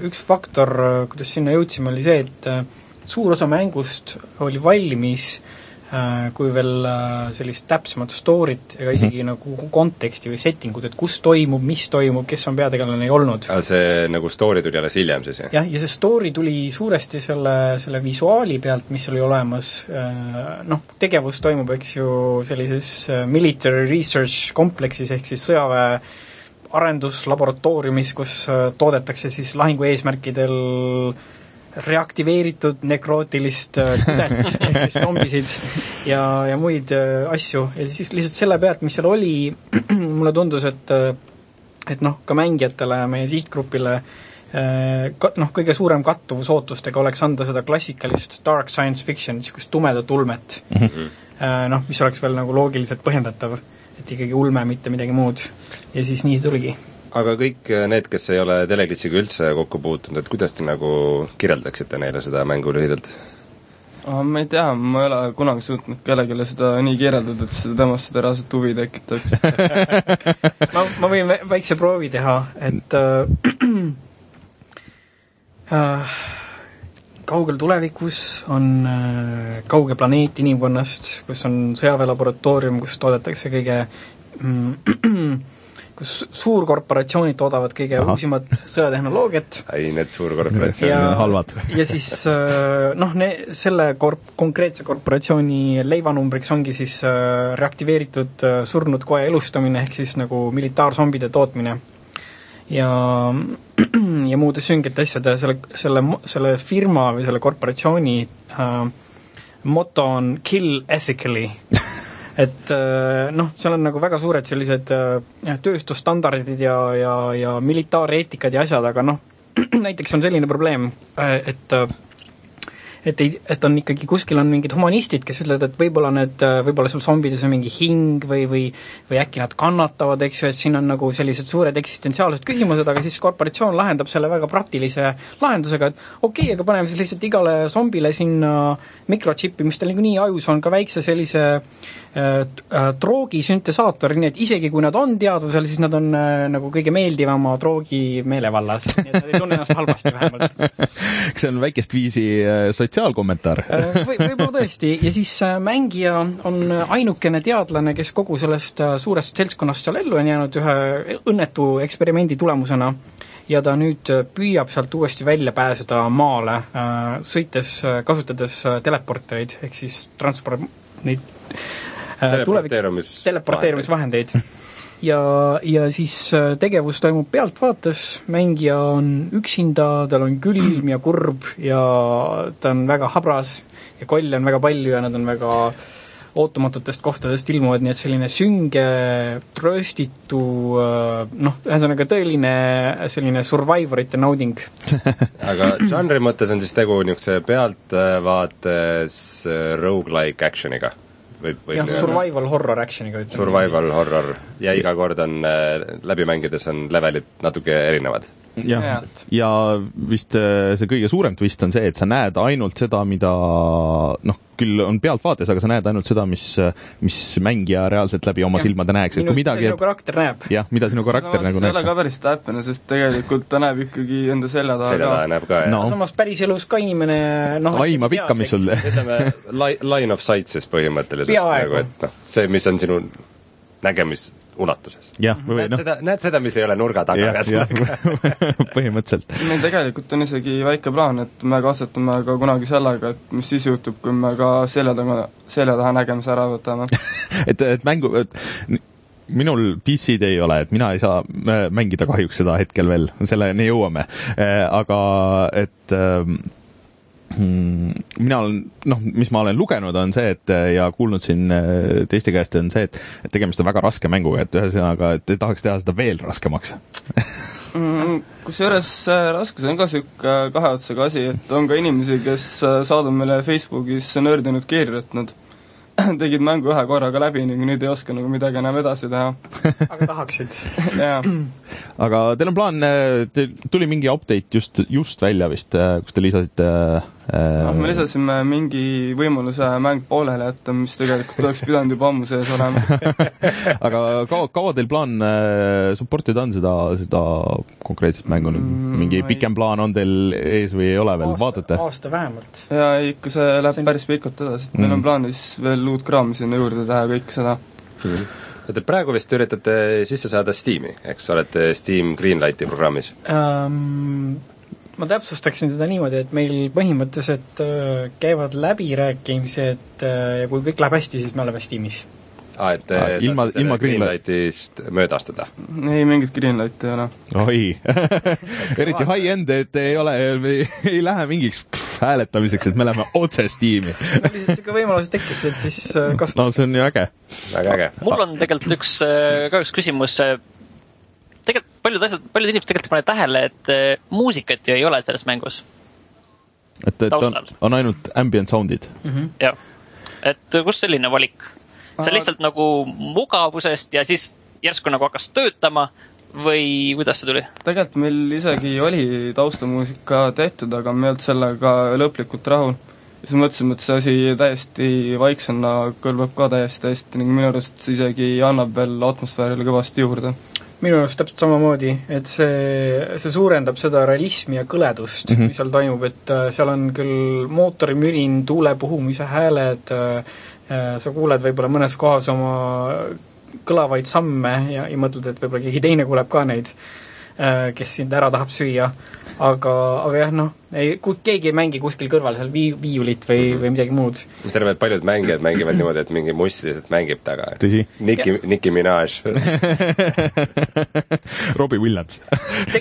üks faktor, kuidas sinna jõudsime, oli see, et äh, suur osa mängust oli valmis äh, kui veel äh, sellist täpsemat story't ega isegi mm -hmm. nagu konteksti või setting ut, et kus toimub, mis toimub, kes on peategelane, ei olnud. see nagu story tuli alles hiljem siis, jah? jah, ja see story tuli suuresti selle, selle visuaali pealt, mis oli olemas, noh, tegevus toimub, eks ju, sellises äh, military research kompleksis ehk siis sõjaväe arenduslaboratooriumis, kus äh, toodetakse siis lahingu eesmärkidel reaktiveeritud nekrootilist äh, kudet ehk siis zombisid ja, ja muid äh, asju ja siis lihtsalt selle pealt, mis seal oli, mulle tundus, et et noh, ka mängijatele ja meie sihtgrupile ka- noh, kõige suurem kattuvus ootustega oleks anda seda klassikalist dark science fiction, niisugust tumedat ulmet mm. -hmm. Noh, mis oleks veel nagu loogiliselt põhjendatav, et ikkagi ulme, mitte midagi muud. ja siis nii see tuligi. aga kõik need, kes ei ole teleglitšiga üldse kokku puutunud, et kuidas te nagu kirjeldaksite neile seda mängu lühidalt? ma ei tea, ma ei ole kunagi suutnud kellelegi seda nii kirjeldada, et see temast seda reaalset huvi tekitaks. ma, ma võin vä- väikse proovi teha, et äh, äh, kaugel tulevikus on äh, kauge planeet inimkonnast, kus on sõjaväelaboratoorium, kus toodetakse kõige mm, kus suurkorporatsioonid toodavad kõige Ahah. uusimat sõjatehnoloogiat ai, need suurkorporatsioonid. halvad. ja siis äh, noh, ne-, selle korp-, konkreetse korporatsiooni leivanumbriks ongi siis äh, reaktiveeritud surnud koe elustamine, ehk siis nagu militaarzombide tootmine. Ja ja muude süngete asjade, selle, selle, selle firma või selle korporatsiooni äh, moto on kill ethically. Et äh, noh, seal on nagu väga suured sellised äh, tööstusstandardid ja, ja, ja militaareetikad ja asjad, aga noh, näiteks on selline probleem, et äh, et ei, et on ikkagi, kuskil on mingid humanistid, kes ütlevad, et võib-olla need, võib-olla seal zombides on mingi hing või, või või äkki nad kannatavad, eks ju, et siin on nagu sellised suured eksistentsiaalsed küsimused, aga siis korporatsioon lahendab selle väga praktilise lahendusega, et okei okay,, aga paneme siis lihtsalt igale zombile sinna mikrotsipi, mis tal niikuinii ajus on, ka väikse sellise äh, äh, droogi süntesaatori, nii et isegi kui nad on teadvusel, siis nad on äh, nagu kõige meeldivama droogi meelevallas, nii et nad ei tunne ennast halvasti vähemalt. Kas see on väikest viisi äh, sotsiaalkommentaar? Äh, või, võib-olla tõesti, ja siis äh, mängija on ainukene teadlane, kes kogu sellest äh, suurest seltskonnast seal ellu on jäänud ühe õnnetu eksperimendi tulemusena ja ta nüüd äh, püüab sealt uuesti välja pääseda maale, sõites, kasutades äh, teleportereid, ehk siis transport-, neid äh, tulevik-, teleporteerumis. teleporteerumisvahendeid. ja, ja siis äh, tegevus toimub pealtvaates, mängija on üksinda, tal on külm ja kurb ja ta on väga habras ja kolle on väga palju ja nad on väga ootamatutest kohtadest ilmuvad, nii et selline sünge, trööstitu äh, noh, ühesõnaga tõeline selline survivorite nauding. aga žanri mõttes on siis tegu niisuguse pealtvaates äh, rogu-like action'iga võib, võib jah, survival horror action'iga ütleme. Survival horror ja iga kord on äh, läbi mängides on levelid natuke erinevad. Jah. Ja vist äh, see kõige suurem twist on see, et sa näed ainult seda, mida noh, küll on pealtvaates, aga sa näed ainult seda, mis, mis mängija reaalselt läbi oma Jah. silmade näeks, et kui midagi sinu karakter näeb. jah, mida sinu karakter nagu see ei ole ka päris täpne, sest tegelikult ta näeb ikkagi enda selja taha selja taha näeb ka, jah. No. samas päriselus ka inimene noh aimab ikka, mis sul ütleme, li-, line of sight siis põhimõtteliselt nagu, et noh, see, mis on sinu nägemisulatuses. jah, või näed noh, seda, näed seda, mis ei ole nurga taga ühesõnaga. põhimõtteliselt. meil tegelikult on isegi väike plaan, et me katsetame ka kunagi sellega, et mis siis juhtub, kui me ka selja taga, selja taha nägemise ära võtame. et, et mängu, minul PC-d ei ole, et mina ei saa äh, mängida kahjuks seda hetkel veel, selleni jõuame. aga et ähm, mina olen, noh, mis ma olen lugenud, on see, et äh, ja kuulnud siin äh, teiste käest, on see, et et tegemist on väga raske mänguga, et ühesõnaga, et ei tahaks teha seda veel raskemaks. Mm, kusjuures see raskus on ka niisugune kahe otsaga asi, et on ka inimesi, kes äh, saadavad meile Facebookis nördinud kirju, et nad tegid mängu ühe korraga läbi ning nüüd ei oska nagu midagi enam edasi teha. aga tahaksid. jaa, aga teil on plaan, teil tuli mingi update just, just välja vist, kus te lisasite noh, me lisasime mingi võimaluse mäng pooleli jätta, mis tegelikult oleks pidanud juba ammu sees olema. aga kaua, kaua teil plaan äh, support ida on seda, seda konkreetset mängu nüüd Mm,? mingi ei- pikem plaan on teil ees või ei ole veel, vaatate? aasta vähemalt. jaa, ikka see läheb See on- päris pikalt edasi, et meil Mm. on plaanis veel uut kraami sinna juurde teha ja kõike seda. et praegu vist üritate sisse saada Steam'i, eks, olete Steam Greenlighti programmis? ähm, ma täpsustaksin seda niimoodi, et meil põhimõtteliselt äh, käivad läbirääkimised äh, ja kui kõik läheb hästi, siis me oleme Steamis. aa, et Aa, saate ilma- ilma Greenlight- Greenlightist mööda astuda? ei, mingit Greenlighti ei ole. oi, eriti high-end, et ei ole, ei lähe mingiks pff, hääletamiseks, et me läheme otse Steam'i. meil lihtsalt niisugune võimalus tekkis, et siis äh, kas no see on ju äge. väga äge. mul on tegelikult üks, ka üks küsimus. Tegelikult paljud asjad, paljud inimesed tegelikult ei pane tähele, et eh, muusikat ju ei ole selles mängus. et, et on on ainult ambient sound'id. jah, et kust selline valik? see on lihtsalt nagu mugavusest ja siis järsku nagu hakkas töötama või kuidas see tuli? tegelikult meil isegi oli taustamuusika tehtud, aga me ei olnud sellega lõplikult rahul. siis mõtlesime, et see asi täiesti vaiksena kõlbab ka täiesti hästi ning minu arust see isegi annab veel atmosfäärile kõvasti juurde. Minu arust täpselt samamoodi, et see, see suurendab seda realismi ja kõledust mm. -hmm. mis seal toimub, et äh, seal on küll mootorimürin, tuule puhumise hääled, sa kuuled võib-olla mõnes kohas oma kõlavaid samme ja, ja mõtled, et võib-olla keegi teine kuuleb ka neid, kes sind ära tahab süüa, aga, aga jah, noh, ei, keegi ei mängi kuskil kõrval seal vii-, viiulit või, või midagi muud. mis terve, et paljud mängijad mängivad niimoodi, et mingi must lihtsalt mängib taga. Nicki, Nicki Minaj Robbie Williams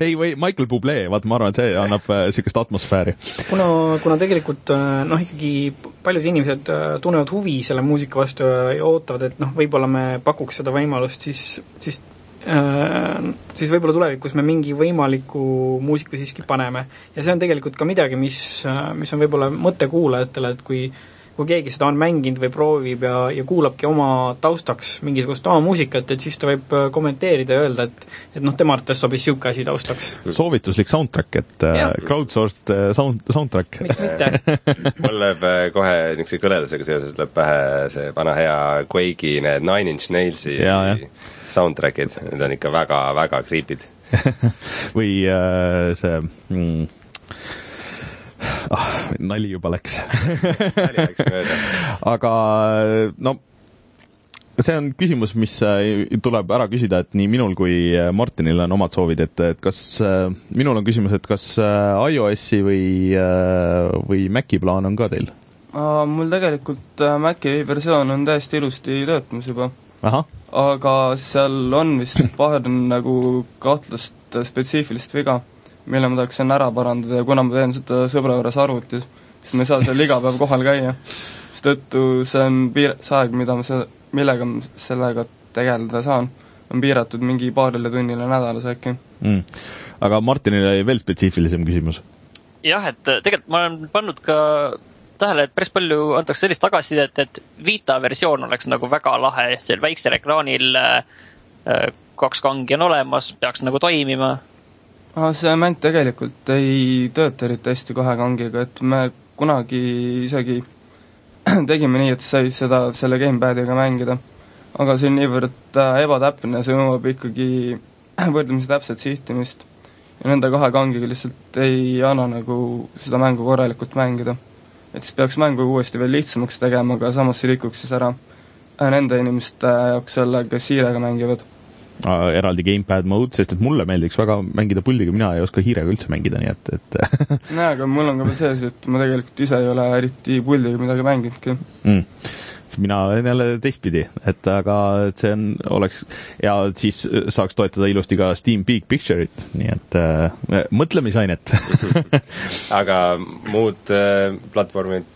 ei, või Michael Bublé, vaat ma arvan, et see annab niisugust atmosfääri. kuna, kuna tegelikult noh, ikkagi paljud inimesed tunnevad huvi selle muusika vastu ja ootavad, et noh, võib-olla me pakuks seda võimalust, siis, siis Äh, siis võib-olla tulevikus me mingi võimaliku muusiku siiski paneme. ja see on tegelikult ka midagi, mis, äh, mis on võib-olla mõte kuulajatele, et kui kui keegi seda on mänginud või proovib ja, ja kuulabki oma taustaks mingisugust oma muusikat, et siis ta võib äh, kommenteerida ja öelda, et et noh, tema arvates sobis niisugune asi taustaks. soovituslik soundtrack, et ja. crowdsourced sound, soundtrack. miks mitte mul läheb kohe niisuguse kõledusega seoses tuleb pähe see vana hea Quake'i need Nine Inch Nailsi ja, ja soundtrack'id, need on ikka väga-väga creepy'd või äh, see mm, ah, nali juba läks nali läks mööda. aga no see on küsimus, mis äh, tuleb ära küsida, et nii minul kui äh, Martinil on omad soovid, et, et kas, äh, minul on küsimus, et kas iOS-i või, või Maci plaan on ka teil? mul tegelikult Maci versioon on täiesti ilusti töötamas juba aga seal on vist paar nagu kahtlast spetsiifilist viga, mille ma tahaksin ära parandada ja kuna ma teen seda sõbra juures arvutis, siis ma ei saa seal iga päev kohal käia. mistõttu see on piir-, see aeg, mida ma se-, millega ma sellega tegeleda saan, on piiratud mingi paarile tunnile nädalas äkki mm.. aga Martinile oli veel spetsiifilisem küsimus? jah, et tegelikult ma olen pannud ka tähele, et päris palju antakse sellist tagasisidet, et Vita versioon oleks nagu väga lahe, seal väiksel ekraanil äh, kaks kangi on olemas, peaks nagu toimima. See mäng tegelikult ei tööta eriti hästi kahe kangiga, et me kunagi isegi tegime nii, et sai seda selle gamepad'iga mängida. aga see on niivõrd äh, ebatäpne, see nõuab ikkagi võrdlemisi täpset sihtimist. ja nende kahe kangiga lihtsalt ei anna nagu seda mängu korralikult mängida et siis peaks mängu uuesti veel lihtsamaks tegema, aga samas see rikuks siis ära äh, nende inimeste jaoks selle, kes hiirega mängivad. Eraldi gamepad mode, sest et mulle meeldiks väga mängida puldiga, mina ei oska hiirega üldse mängida, nii et, et jaa, aga mul on ka veel see asi, et ma tegelikult ise ei ole eriti puldiga midagi mänginudki. Mm. Mina olen jälle teistpidi, et aga et see on, oleks ja siis saaks toetada ilusti ka Steam Big Picture'it, nii et äh, mõtlemisainet aga muud äh, platvormid,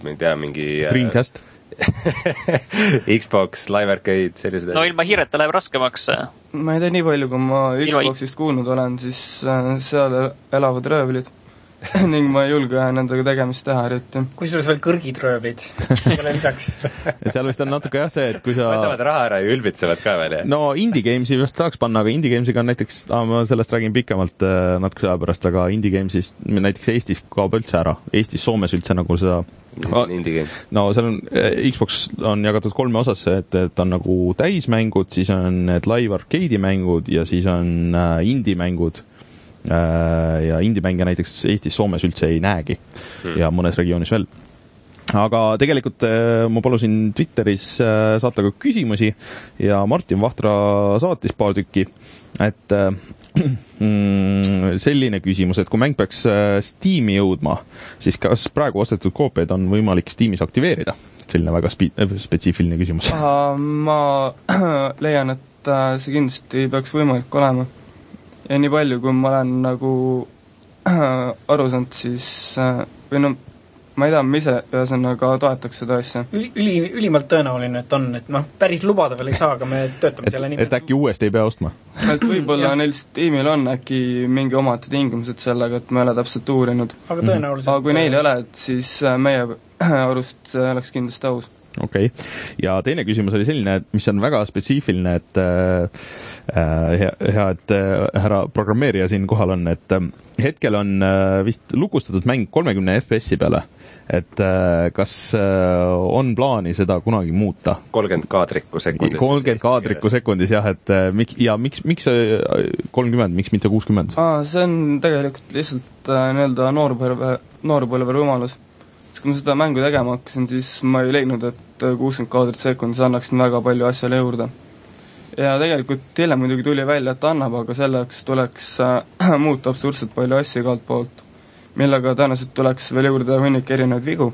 ma ei tea, mingi äh, Dreamcast Xbox, Live Arcade, sellised no ilma hiireta läheb raskemaks. ma ei tea, nii palju, kui ma Xboxist kuulnud olen, siis äh, seal elavad röövlid ning ma ei julge nendega tegemist teha eriti. kusjuures veel kõrgid röövlid sellele lisaks seal vist on natuke jah see, et kui sa võtavad raha ära ja ülbitsevad ka veel, jah? no indie games'i vist saaks panna, aga indie games'iga on näiteks ah,, ma sellest räägin pikemalt äh, natukese aja pärast, aga indie games'ist näiteks Eestis kaob üldse ära. Eestis, Soomes üldse nagu seda no seal on, äh, Xbox on jagatud kolme osasse, et, et on nagu täismängud, siis on need live arcade'i mängud ja siis on äh, indie mängud ja indie-mänge näiteks Eestis, Soomes üldse ei näegi hmm. ja mõnes regioonis veel aga tegelikult äh, ma palusin Twitteris äh, saata ka küsimusi ja Martin Vahtra saatis paar tükki, et mm, selline küsimus, et kui mäng peaks Steam'i jõudma, siis kas praegu ostetud koopiaid on võimalik Steamis aktiveerida? selline väga spi-, spetsiifiline küsimus. ma leian, et see kindlasti peaks võimalik olema ja nii palju, kui ma olen nagu aru saanud, siis äh, või no ma ei tea, ma ise ühesõnaga toetaks seda asja. üli, üli, ülimalt tõenäoline, et on, et noh, päris lubada veel ei saa, aga me töötame et, selle nimel. et äkki uuesti ei pea ostma? et võib-olla neil tiimil on äkki mingi omad tingimused sellega, et ma ei ole täpselt uurinud. aga tõenäoliselt aga kui neil ei ole, et siis äh, meie arust see oleks kindlasti aus okei okay., ja teine küsimus oli selline, et mis on väga spetsiifiline, et äh, äh hea, hea, et äh, härra programmeerija siin kohal on, et äh, hetkel on äh, vist lukustatud mäng kolmekümne FPS-i peale. et äh, kas äh, on plaani seda kunagi muuta? kolmkümmend kaadrikku sekundis. kolmkümmend kaadrikku sekundis jah, et äh, miks, ja miks, miks kolmkümmend, miks mitte kuuskümmend? see on tegelikult lihtsalt äh, nii-öelda noorpõlve, noorpõlve võimalus siis kui ma seda mängu tegema hakkasin, siis ma ei leidnud, et kuuskümmend kaadrit sekundis annaks väga palju asjale juurde. ja tegelikult hiljem muidugi tuli välja, et annab, aga selleks tuleks äh, muuta absurdselt palju asju igalt poolt, millega tõenäoliselt tuleks veel juurde hunnik erinevaid vigu.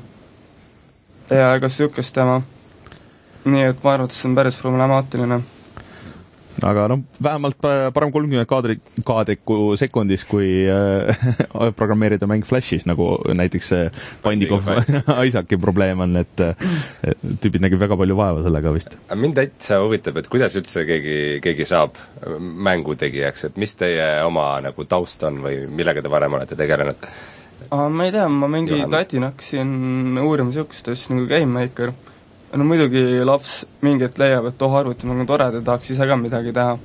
ja ega niisugust jama. nii et ma arvan, et see on päris problemaatiline aga noh, vähemalt parem kolmkümmend kaadri, kaadriku sekundis, kui äh, programmeerida mäng Flashis, nagu näiteks see of Isaaci probleem on, et tüübid nägid väga palju vaeva sellega vist. mind täitsa huvitab, et kuidas üldse keegi, keegi saab mängutegijaks, et mis teie oma nagu taust on või millega te varem olete tegelenud? ma ei tea, ma mingi tatina hakkasin uurima niisugust asja nagu Game Maker no muidugi laps mingi hetk leiab, et oh, arvutimäng on tore, ta tahaks ise ka midagi teha.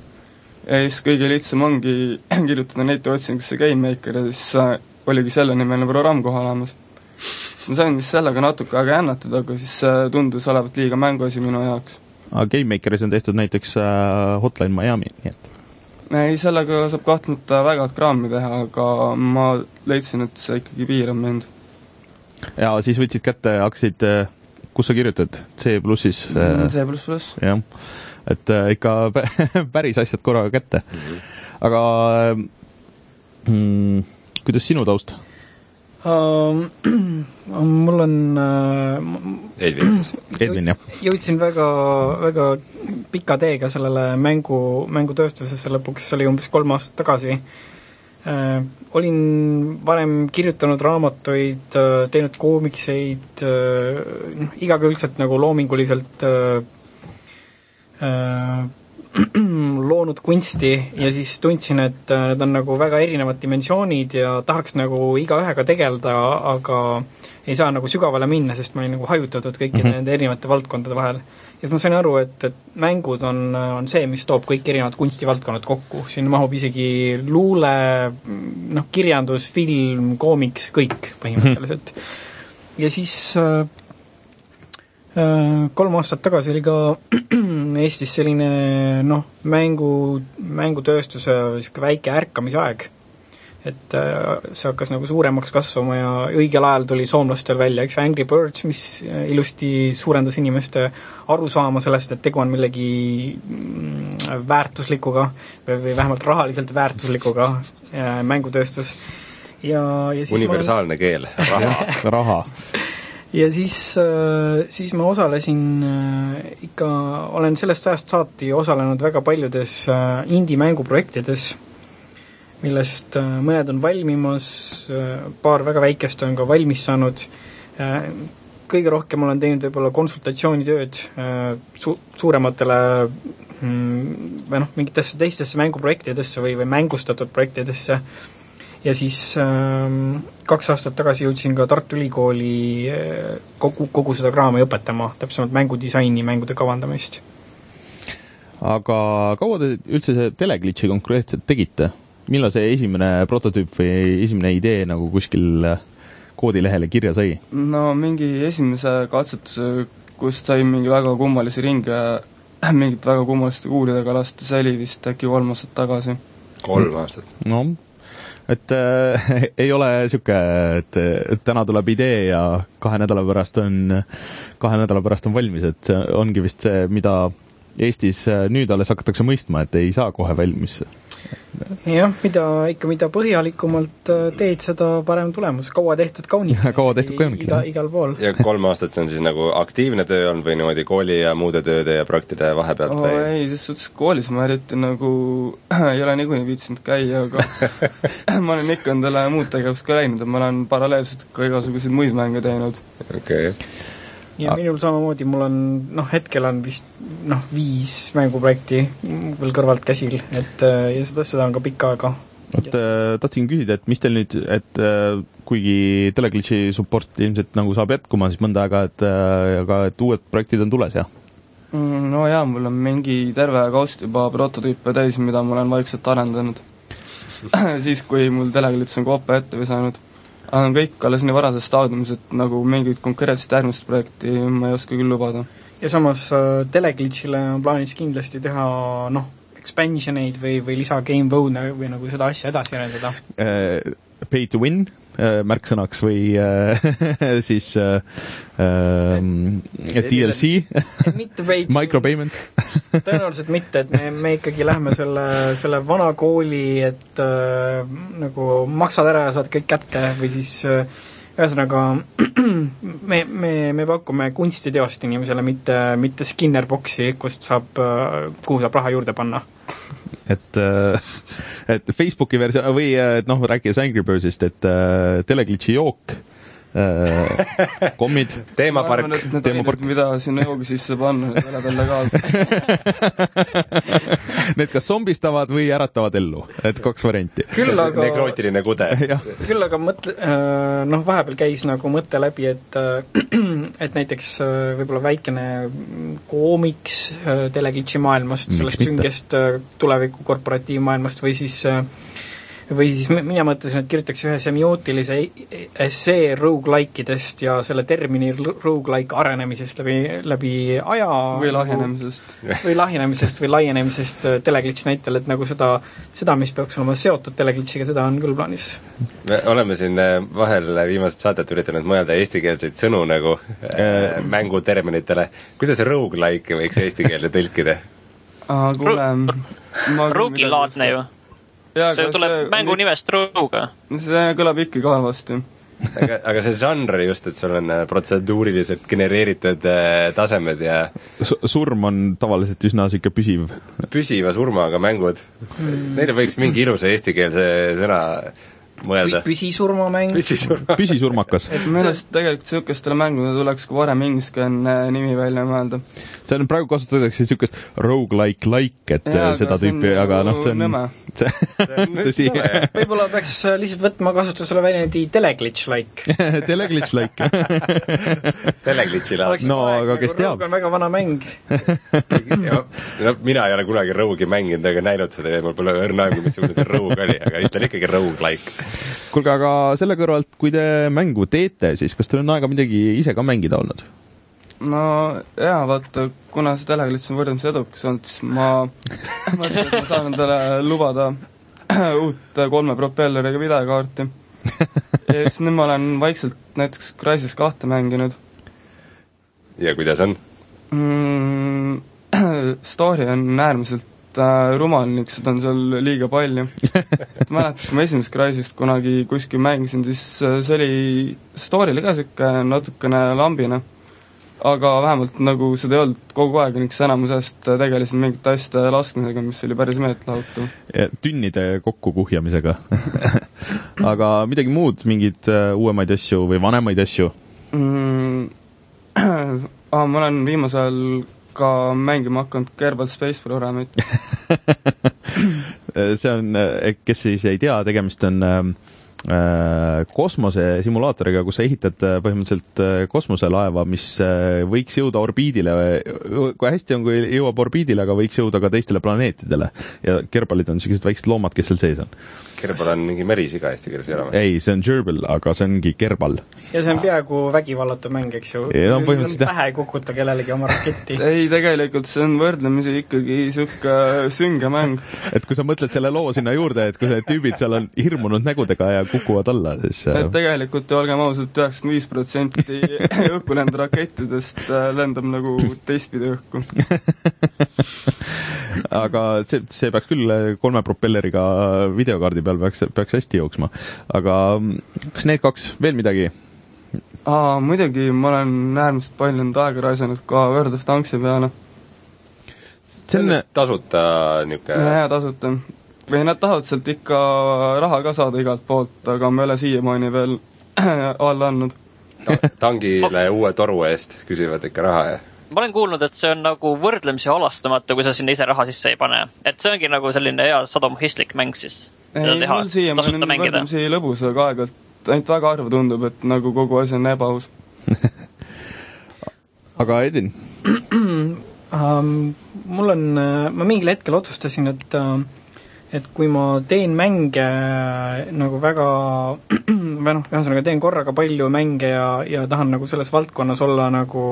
ja siis kõige lihtsam ongi kirjutada netiotsingusse GameMaker ja siis äh, oligi sellenimeline programm kohe olemas. ma sain vist sellega natuke aega jännatada, aga siis see tundus olevat liiga mänguasi minu jaoks. aga GameMakeris on tehtud näiteks äh, Hotline Miami, nii et ei, sellega saab kahtlemata väga head kraami teha, aga ma leidsin, et see ikkagi piirab mind. ja siis võtsid kätte, hakkasid äh, kus sa kirjutad, C plussis? Mm, C pluss pluss. jah, et äh, ikka päris asjad korraga kätte mm. -hmm. aga mm, kuidas sinu taust uh,? mul on uh, Edvin siis? Edvin, jah. jõudsin väga, väga pika teega sellele mängu, mängutööstusesse lõpuks, see oli umbes kolm aastat tagasi uh, Äh, olin varem kirjutanud raamatuid, äh, teinud koomikseid, äh, noh, igakülgselt nagu loominguliselt loonud kunsti ja siis tundsin, et need on nagu väga erinevad dimensioonid ja tahaks nagu igaühega tegeleda, aga ei saa nagu sügavale minna, sest ma olin nagu hajutatud kõikide mm -hmm. nende erinevate valdkondade vahel siis ma sain aru, et, et mängud on, on see, mis toob kõik erinevad kunstivaldkonnad kokku, sinna mahub isegi luule, noh, kirjandus, film, koomiks, kõik põhimõtteliselt. ja siis äh, äh, kolm aastat tagasi oli ka Eestis selline noh, mängu, mängutööstuse niisugune väike ärkamisaeg et äh, see hakkas nagu suuremaks kasvama ja õigel ajal tuli soomlastel välja üks Angry Birds, mis äh, ilusti suurendas inimeste arusaama sellest, et tegu on millegi mm, väärtuslikuga või vähemalt rahaliselt väärtuslikuga äh, mängutööstus. ja, ja siis universaalne ma... keel, raha. Raha. Ja siis, siis ma osalesin ikka, olen sellest ajast saati osalenud väga paljudes indie-mänguprojektides millest äh, mõned on valmimas, äh, paar väga väikest on ka valmis saanud, äh, kõige rohkem olen teinud võib-olla konsultatsioonitööd su-, suurematele mm, või noh, mingitesse teistesse mänguprojektidesse või, või mängustatud projektidesse, ja siis ähm, kaks aastat tagasi jõudsin ka Tartu Ülikooli kogu, kogu seda kraami õpetama, täpsemalt mängudisaini, mängude kavandamist. aga kaua te üldse see teleglitši konkreetselt tegite? Millal see esimene prototüüp või esimene idee nagu kuskil äh, koodilehele kirja sai? no mingi esimese katsetuse, kust sai mingi väga kummalisi ringe mingit väga kummaliste kuulidega lasta, see oli vist äkki kolm aastat tagasi. kolm aastat? no et äh, ei ole niisugune, et, et täna tuleb idee ja kahe nädala pärast on, kahe nädala pärast on valmis, et see ongi vist see, mida Eestis äh, nüüd alles hakatakse mõistma, et ei saa kohe valmis jah, mida ikka, mida põhjalikumalt äh, teed, seda parem tulemus, kaua tehtud kaunik. kaua tehtud kaunik, iga, igal pool. ja kolm aastat, see on siis nagu aktiivne töö olnud või niimoodi kooli ja muude tööde ja projektide vahepealt oh, või? ei, selles suhtes koolis ma eriti nagu ei ole niikuinii viitsinud käia, aga ma olen ikka endale muud tegevust ka läinud, et ma olen paralleelselt ka igasuguseid muid mänge teinud. okei okay ja minul samamoodi, mul on noh, hetkel on vist noh, viis mänguprojekti veel kõrvalt käsil, et äh, ja seda, seda on ka pikka aega. vot äh, tahtsin küsida, et mis teil nüüd, et äh, kuigi Teleglitchi support ilmselt nagu saab jätkuma, siis mõnda aega, et aga et uued projektid on tules, jah? Mm, no jaa, mul on mingi terve kaust juba prototüüpe täis, mida ma olen vaikselt arendanud siis, kui mul Teleglitch on koopa ette visanud on kõik alles nii varases staadiumis, et nagu mingit konkreetset järgmist projekti ma ei oska küll lubada. ja samas äh, Teleglitchile on plaanis kindlasti teha noh, expansion eid või, või lisa game mode'e või nagu seda asja edasi arendada uh,? Pay to win äh, märksõnaks või äh, siis äh, äh, DLC? micropayment? Tõenäoliselt mitte, et me, me ikkagi lähme selle, selle vana kooli, et äh, nagu maksad ära ja saad kõik kätte või siis äh, ühesõnaga me, me, me pakume kunstiteost inimesele, mitte, mitte Skinner boksi, kust saab, äh, kuhu saab raha juurde panna. Et, äh, et Facebooki versioon või äh, noh, rääkides Angry Birdsist, et äh, teleglitši jook kommid teemapark. Need teemapark. ained, mida sinna joogi sisse panna, need lähevad legaalselt. Need kas zombistavad või äratavad ellu, et kaks varianti. küll aga negrootiline kude. küll aga mõtle, noh, vahepeal käis nagu mõte läbi, et et näiteks äh, võib-olla väikene koomiks äh, teleglitši maailmast, sellest süngest äh, tuleviku korporatiivmaailmast või siis äh, või siis mi- mina mõtlesin, et kirjutaks ühe semiootilise e- essee rogu-like idest ja selle termini rogu-like arenemisest läbi, läbi aja või lahjenemisest. või lahjenemisest või laienemisest äh, teleglitši näitel, et nagu seda, seda, mis peaks olema seotud teleglitšiga, seda on küll plaanis. me oleme siin äh, vahel viimased saated üritanud mõelda eestikeelseid sõnu nagu äh, mänguterminitele. kuidas rogu-like võiks eesti keelde tõlkida? kuule, ma Rogilaadne ju. See tuleb mängu nimest Roguga. see kõlab ikkagi halvasti. aga, aga see žanr just, et sul on äh, protseduuriliselt genereeritud äh, tasemed ja surm on tavaliselt üsna niisugune püsiv. püsiva surmaga mängud mm., neile võiks mingi ilusa eestikeelse sõna mõelda. püsisurmamäng, püsisurma. püsisurmakas. minu arust tegelikult niisugustele mängudele tuleks ka varem ingliskeelne nimi välja mõelda. see on, praegu kasutatakse niisugust rogu-like like, et Jaa, Jaa, seda see on tüüpi, aga noh, see on nõme. tõsi, võib-olla peaks äh, lihtsalt võtma kasutusele väljendi teleglitch-like. teleglitch like. teleglitši laad. No aga kes teab? on väga vana mäng. no mina ei ole kunagi Rogue'i mänginud ega näinud seda ja mul pole õrna aimu, missugune see Rogue oli, aga ütlen ikkagi Rogue-like. kuulge, aga selle kõrvalt, kui te mängu teete, siis kas teil on aega midagi ise ka mängida olnud? no jaa, vaata, kuna see teleglitš on võrdlemisi edukas olnud, siis ma mõtlesin, et ma saan endale lubada uut kolme propelleriga videokaarti. ja siis nüüd ma olen vaikselt näiteks Crysis kahte mänginud ja kuidas on? mm. Story on äärmiselt äh, rumal ning seda on seal liiga palju. et mäletan, kui ma esimest Crysist kunagi kuskil mängisin, siis äh, see oli, story oli ka niisugune natukene lambine. aga vähemalt nagu seda ei olnud kogu aeg siis enamus ajast äh, tegelesin mingite asjade laskmisega, mis oli päris meeltlahutav. tünnide kokkukuhjamisega. aga midagi muud, mingeid äh, uuemaid asju või vanemaid asju? mm. ah, ma olen viimasel ajal ka mängima hakanud Kerbal Space programmit. see on, kes siis ei tea, tegemist on äh, äh, kosmosesimulaatoriga, kus sa ehitad põhimõtteliselt kosmoselaeva, mis võiks jõuda orbiidile, kui hästi on, kui jõuab orbiidile, aga võiks jõuda ka teistele planeetidele. ja kerbalid on niisugused väiksed loomad, kes seal sees on. Kerbal on mingi merisiga eesti keeles ei ole või? ei, see on gerbil, aga see ongi kerbal. ja see on peaaegu vägivallatu mäng, eks ju. Jaa, põhimõtteliselt jah. pähe ei kukuta kellelegi oma raketti. ei, tegelikult see on võrdlemisi ikkagi niisugune sünge mäng. et kui sa mõtled selle loo sinna juurde, et kui need tüübid seal on hirmunud nägudega ja kukuvad alla, siis äh, et tegelikult olgem ausad, üheksakümmend viis protsenti õhku lendanud rakettidest äh, lendab nagu teistpidi õhku. aga see, see peaks küll kolme propelleriga videokaardi peal peaks, peaks hästi jooksma. aga mm, kas need kaks, veel midagi? aa, muidugi ma olen äärmiselt palju nüüd aega raisanud ka World of Tanksi peale. see on, tasuta niisugune hea tasuta. või nad tahavad sealt ikka raha ka saada igalt poolt, aga ma ei ole siiamaani veel alla andnud. ta- tangile uue toru eest küsivad ikka raha ja ma olen kuulnud, et see on nagu võrdlemisi halastamatu, kui sa sinna ise raha sisse ei pane. et see ongi nagu selline hea sadomasohhistlik mäng siis. ei, mul siiamaani tasuta on võrdlemisi lõbus, aga aeg-ajalt ainult väga harva tundub, et nagu kogu asi on ebaaus. aga Edin, um,. mul on, ma mingil hetkel otsustasin, et uh, et kui ma teen mänge äh, nagu väga või noh, ühesõnaga teen korraga palju mänge ja, ja tahan nagu selles valdkonnas olla nagu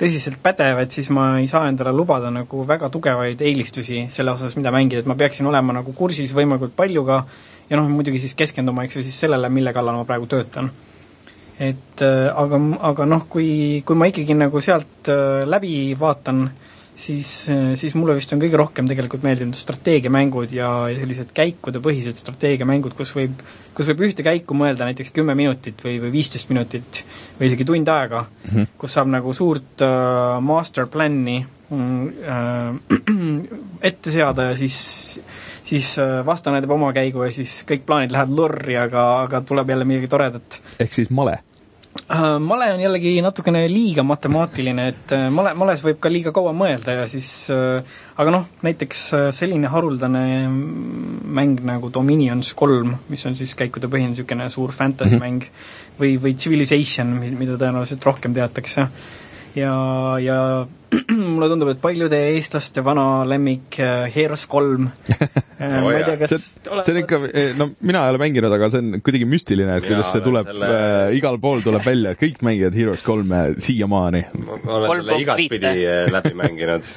tõsiselt pädev, et siis ma ei saa endale lubada nagu väga tugevaid eelistusi selle osas, mida mängida, et ma peaksin olema nagu kursis võimalikult paljuga ja noh, muidugi siis keskenduma, eks ju, siis sellele, mille kallal ma praegu töötan. et äh, aga, aga noh, kui, kui ma ikkagi nagu sealt äh, läbi vaatan, siis, siis mulle vist on kõige rohkem tegelikult meeldinud strateegiamängud ja, ja sellised käikudepõhised strateegiamängud, kus võib, kus võib ühte käiku mõelda näiteks kümme minutit või, või viisteist minutit või isegi tund aega mm, -hmm. kus saab nagu suurt äh, master plan'i äh, ette seada ja siis siis äh, vastane teeb oma käigu ja siis kõik plaanid lähevad lorri, aga, aga tuleb jälle midagi toredat. ehk siis male? Äh, male on jällegi natukene liiga matemaatiline, et äh, male, males võib ka liiga kaua mõelda ja siis aga noh, näiteks selline haruldane mäng nagu Dominions kolm, mis on siis käikudepõhine niisugune suur fantasy mäng mm, -hmm. või, või Civilization, mida tõenäoliselt rohkem teatakse, ja, ja mulle tundub, et paljude eestlaste vana lemmik äh, Heroes kolm oh, ma ei tea, kas see, ole... see on ikka, eh, no mina ei ole mänginud, aga see on kuidagi müstiline, et kuidas see tuleb selle... äh,, igal pool tuleb välja, kõik mängivad Heroes kolme siiamaani. ma olen selle igatpidi äh, läbi mänginud,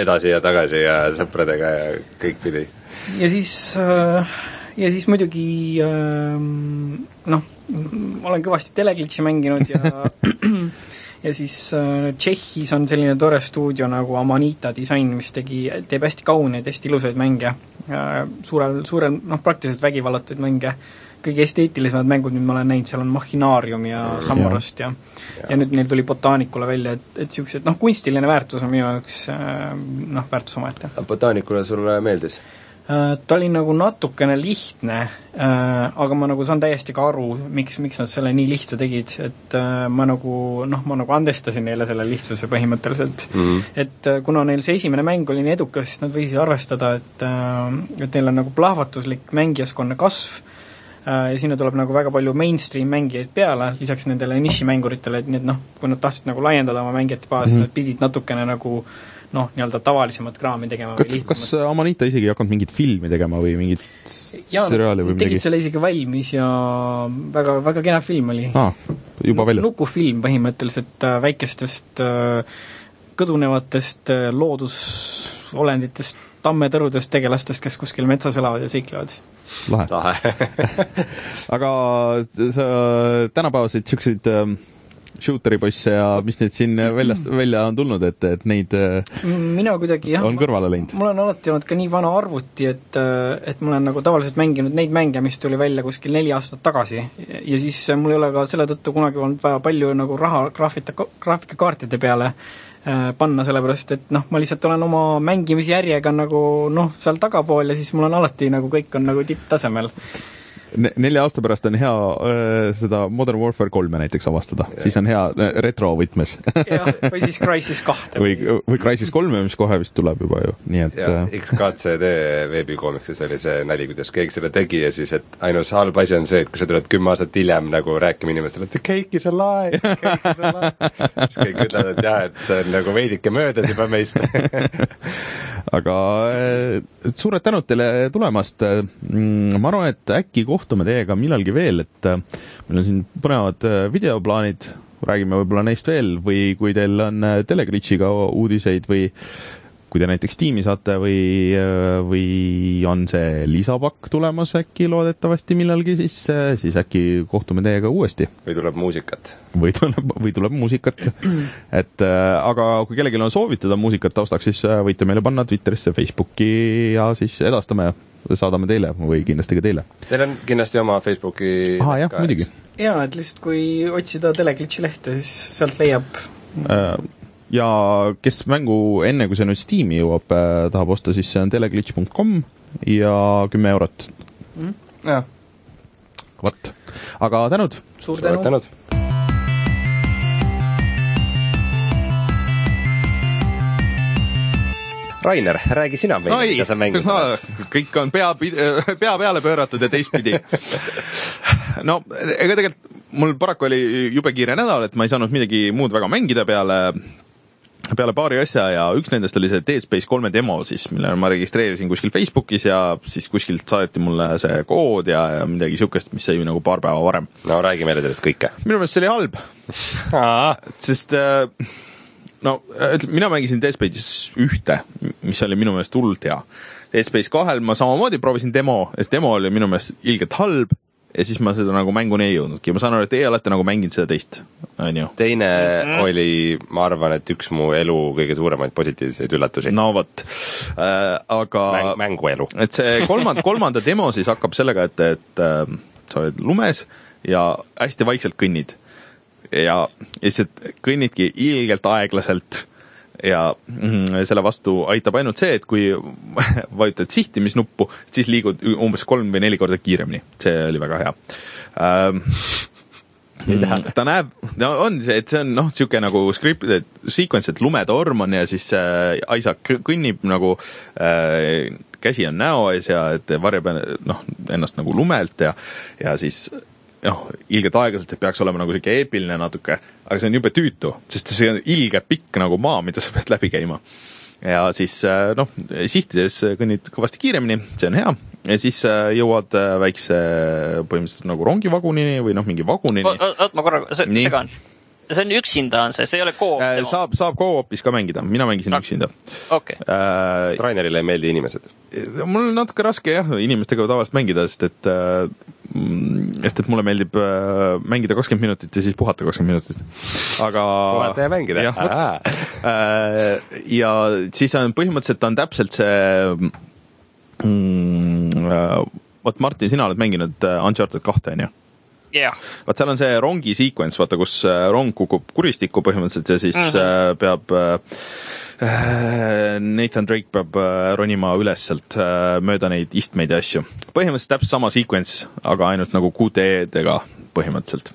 edasi ja tagasi ja sõpradega ja kõikpidi. ja siis äh, ja siis muidugi äh, noh, olen kõvasti teleglitši mänginud ja ja siis äh, Tšehhis on selline tore stuudio nagu Amanita Design, mis tegi, teeb hästi kauneid, hästi ilusaid mänge äh,, suurel, suurel, noh, praktiliselt vägivallatuid mänge, kõige esteetilisemad mängud, mida ma olen näinud, seal on Machinaarium ja Samorast ja ja, ja nüüd neil tuli Botaanikule välja, et, et niisugused noh, kunstiline väärtus on minu jaoks äh, noh, väärtus omaette. Botaanikule sulle meeldis? Äh, ta oli nagu natukene lihtne, äh, aga ma nagu saan täiesti ka aru, miks, miks nad selle nii lihtsa tegid, et äh, ma nagu noh, ma nagu andestasin neile selle lihtsuse põhimõtteliselt mm. -hmm. et kuna neil see esimene mäng oli nii edukas, siis nad võisid arvestada, et et neil on nagu plahvatuslik mängijaskonna kasv ja sinna tuleb nagu väga palju mainstream mängijaid peale, lisaks nendele nišimänguritele, et nii et noh, kui nad tahtsid nagu laiendada oma mängijate baasi mm, -hmm. nad pidid natukene nagu äh, noh, nii-öelda tavalisemat kraami tegema kas, kas Amanita isegi ei hakanud mingit filmi tegema või mingit seriaali või midagi? tegid selle isegi valmis ja väga, väga kena film oli ah,. juba väljas? nukufilm põhimõtteliselt äh, väikestest äh, kõdunevatest äh, loodusolenditest, tammetõrudest tegelastest, kes kuskil metsas elavad ja seiklevad. lahe aga sa tänapäevaseid niisuguseid äh, shooter'i poisse ja mis nüüd siin väljast, välja on tulnud, et, et neid mina kuidagi jah, on kõrvale läinud? mul on alati olnud ka nii vana arvuti, et et ma olen nagu tavaliselt mänginud neid mänge, mis tuli välja kuskil neli aastat tagasi. ja siis mul ei ole ka selle tõttu kunagi olnud vaja palju nagu raha graafita, graafikakaartide peale äh, panna, sellepärast et noh, ma lihtsalt olen oma mängimisjärjega nagu noh, seal tagapool ja siis mul on alati nagu kõik on nagu tipptasemel nelja aasta pärast on hea äh, seda Modern Warfare kolme näiteks avastada, siis on hea äh, retrovõtmes jah, või siis Crysis kahte. või, või Crysis kolme, mis kohe vist tuleb juba ju, nii et XKCD veebikomiksis oli see nali, kuidas keegi selle tegi ja siis, et ainus halb asi on see, et kui sa tuled kümme aastat hiljem nagu rääkima inimestele, et cake is alive, cake is alive. Siis kõik ütlevad, et jah, et see on nagu veidike möödas juba meist. Aga suured tänud teile tulemast, mm, ma arvan, et äkki koht kohtume teiega millalgi veel, et äh, meil on siin põnevad äh, videoplaanid, räägime võib-olla neist veel või kui teil on äh, Teleglitchiga uudiseid või kui te näiteks tiimi saate või, või on see lisapakk tulemas äkki loodetavasti millalgi, siis, siis äkki kohtume teiega uuesti. või tuleb muusikat. või tuleb, või tuleb muusikat. et aga kui kellelgi on soovitada muusikat taustaks, siis võite meile panna Twitterisse, Facebooki ja siis edastame saadame teile või kindlasti ka teile. Teil on kindlasti oma Facebooki aa jah, muidugi. jaa, et lihtsalt kui otsida Teleglitchi lehte, siis sealt leiab äh, ja kes mängu enne, kui see nüüd Steam'i jõuab, äh, tahab osta, siis see on teleglitch.com ja kümme eurot mm.. jah. vot, aga tänud! suur tänu, tänud.! Rainer, räägi sina meile, mida sa mängid no,. kõik on pea, pea peale pööratud ja teistpidi. no ega tegelikult mul paraku oli jube kiire nädal, et ma ei saanud midagi muud väga mängida peale peale paari asja ja üks nendest oli see Dead Space kolme demo siis, mille ma registreerisin kuskil Facebookis ja siis kuskilt saadeti mulle see kood ja, ja midagi siukest, mis sai nagu paar päeva varem. no räägi meile sellest kõike. minu meelest see oli halb sest äh, no ütleme, mina mängisin Dead Space'is ühte, mis oli minu meelest hullult hea. Dead Space kahel ma samamoodi proovisin demo, see demo oli minu meelest ilgelt halb ja siis ma seda nagu mänguni ei jõudnudki, ma saan aru, et teie olete nagu mänginud seda teist, onju. teine oli, ma arvan, et üks mu elu kõige suuremaid positiivseid üllatusi no vot äh,, aga Mäng, mänguelu. et see kolmand-, kolmanda demo siis hakkab sellega, et, et äh, sa oled lumes ja hästi vaikselt kõnnid. ja lihtsalt kõnnidki ilgelt aeglaselt ja mm, selle vastu aitab ainult see, et kui vajutad sihtimisnuppu, siis liigud umbes kolm või neli korda kiiremini, see oli väga hea ähm,. ta näeb, no on see, et see on noh, niisugune nagu scripted sequence, et lumetorm on ja siis äh, Isaac kõnnib nagu äh, käsi on näo ees ja et varjab noh, ennast nagu lumelt ja, ja siis noh, ilgelt aeglaselt, et peaks olema nagu sihuke eepiline natuke, aga see on jube tüütu, sest see on ilge pikk nagu maa, mida sa pead läbi käima. ja siis äh, noh, sihtides kõnnid kõvasti kiiremini, see on hea, ja siis äh, jõuad äh, väikse põhimõtteliselt nagu rongivagunini või noh, mingi vagunini. oot, ma korra se- Nii. segan. see on üksinda on see, see ei ole koop Äh, saab, saab co-op'is ka mängida, mina mängisin Ah. üksinda okei, äh, sest. Rainerile ei meeldi inimesed. mul on natuke raske jah, inimestega tavaliselt mängida, sest et äh, sest et mulle meeldib äh, mängida kakskümmend minutit ja siis puhata kakskümmend minutit. aga puhata ja mängida. vot. Äh, ja siis on põhimõtteliselt on täpselt see mm,, vot Martin, sina oled mänginud äh, Uncharted kahte, onju? jah, vaat seal on see rongi sequence, vaata, kus äh, rong kukub kuristikku põhimõtteliselt ja siis mm. -hmm. peab äh, Nathan Drake peab äh, ronima üles sealt äh, mööda neid istmeid ja asju. põhimõtteliselt täpselt sama sequence, aga ainult nagu QTE-dega põhimõtteliselt.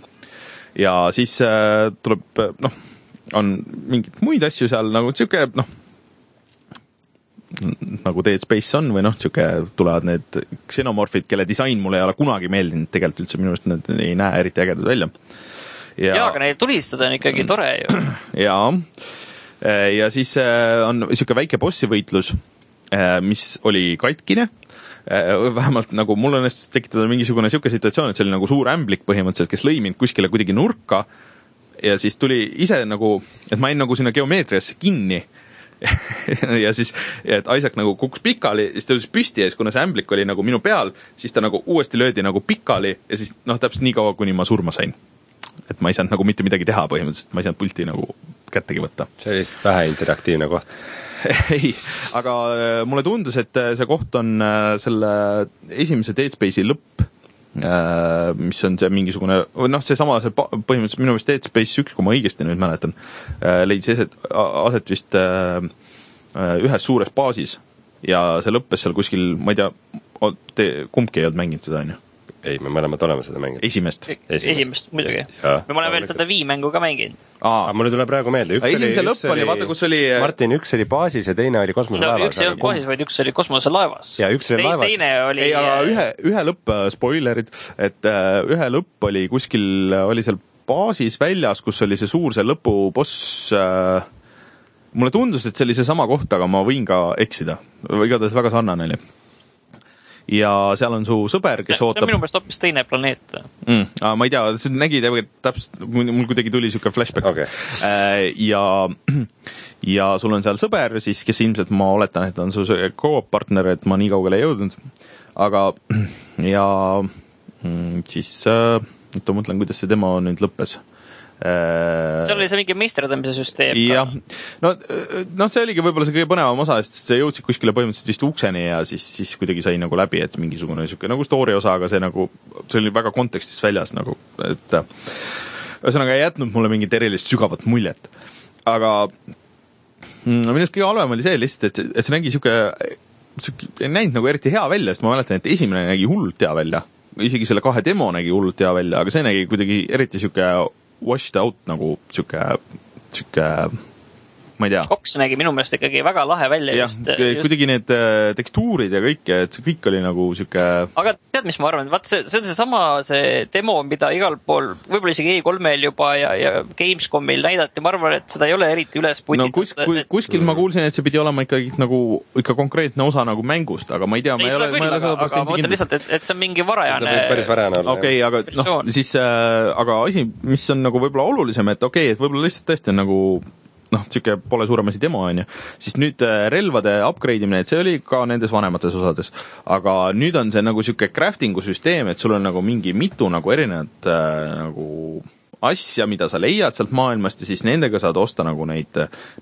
ja siis äh, tuleb äh, noh, on mingeid muid asju seal nagu sihuke noh, nagu Dead Space on või noh, sihuke tulevad need xenomorfid, kelle disain mulle ei ole kunagi meeldinud, tegelikult üldse minu arust need ei näe eriti ägedad välja. ja, ja, aga neid tulistada on ikkagi tore ju. ja, ja siis äh, on niisugune väike bossi võitlus, mis oli katkine, vähemalt nagu mul õnnestus tekitada mingisugune niisugune situatsioon, et see oli nagu suur ämblik põhimõtteliselt, kes lõi mind kuskile kuidagi nurka. Ja siis tuli ise nagu, et ma jäin nagu sinna geomeetriasse kinni. Ja siis, et Isaac nagu kukkus pikali, siis tõusis püsti ja siis kuna see ämblik oli nagu minu peal, siis ta nagu uuesti löödi nagu pikali ja siis noh, täpselt nii kaua, kuni ma surma sain. et ma ei saanud nagu mitte midagi teha põhimõtteliselt, ma ei saanud pulti nagu kättegi võtta. see oli lihtsalt vähe interaktiivne koht. ei, aga äh, mulle tundus, et äh, see koht on äh, selle esimese Dead Space'i lõpp, mis on see mingisugune, või noh, seesama, see pa- põhimõtteliselt minu meelest Dead Space üks, kui ma õigesti nüüd mäletan, leidis eset, aset vist ühes suures baasis ja see lõppes seal kuskil, ma ei tea, te kumbki ei olnud mänginud seda, onju? ei, me mõlemad oleme seda mänginud. esimest? esimest muidugi. Jaa. me oleme veel seda Wii mängu ka mänginud. aga mulle tuleb praegu meelde, üks oli, üks lõpp oli, vaata, kus oli- Martin, üks oli baasis ja teine oli no kosmoselaevas. üks ei olnud baasis, vaid üks oli kosmoselaevas. Jaa, üks oli laevas. teine oli. ei, aga ühe, ühe lõpp, spoilerid, et äh, ühe lõpp oli kuskil, oli seal baasis väljas, kus oli see suur, see lõpuboss äh, mulle tundus, et see oli seesama koht, aga ma võin ka eksida. igatahes väga sarnane oli. Ja seal on su sõber, kes no, ootab minu meelest hoopis teine planeet. mm,. ma ei tea, see nägi tegelikult täpselt, mul kuidagi tuli siuke flashback Okei. Äh, ja, ja sul on seal sõber siis, kes ilmselt ma oletan, et on su see co-op partner, et ma nii kaugele ei jõudnud. aga, ja mm, siis äh,, oota, ma mõtlen, kuidas see demo nüüd lõppes seal oli see mingi meisterdamise süsteem jah, no, noh, see oligi võib-olla see kõige põnevam osa, sest sa jõudsid kuskile põhimõtteliselt vist ukseni ja siis, siis kuidagi sai nagu läbi, et mingisugune niisugune nagu story osa, aga see nagu, see oli väga kontekstist väljas nagu, et äh, ühesõnaga ei jätnud mulle mingit erilist sügavat muljet. aga mm, minu arust kõige halvem oli see lihtsalt, et, et see nägi niisugune, ei näinud nagu eriti hea välja, sest ma mäletan, et esimene nägi hullult hea välja. isegi selle kahe demo nägi hullult hea välja, aga see nägi kuidagi eriti niisugune washed out nagu sihuke, sihuke, ma ei tea. Cox nägi minu meelest ikkagi väga lahe välja jah just,, just.. kuidagi need äh, tekstuurid ja kõik, et see kõik oli nagu sihuke, aga tead, mis ma arvan, vaat see, see on seesama see demo, mida igal pool, võib-olla isegi E3-l juba ja, ja Gamescomil näidati, ma arvan, et seda ei ole eriti üles no kus, putitud kus,. kuskil ma kuulsin, et see pidi olema ikkagi nagu ikka konkreetne osa nagu mängust, aga ma ei tea, ma ei, ole, ma ei ole sada protsenti mõtlen kindel. lihtsalt, et, et see on mingi varajane päris varajane olla. okei, aga noh siis äh,, aga asi, mis on nagu võib-olla olulisem, et okei okay,, et võib-olla lihtsalt tõesti on nagu noh, niisugune pole suurem asi demo, on ju, siis nüüd äh, relvade upgrade imine, et see oli ka nendes vanemates osades. aga nüüd on see nagu niisugune crafting'u süsteem, et sul on nagu mingi mitu nagu erinevat äh, nagu asja, mida sa leiad sealt maailmast ja siis nendega saad osta nagu neid,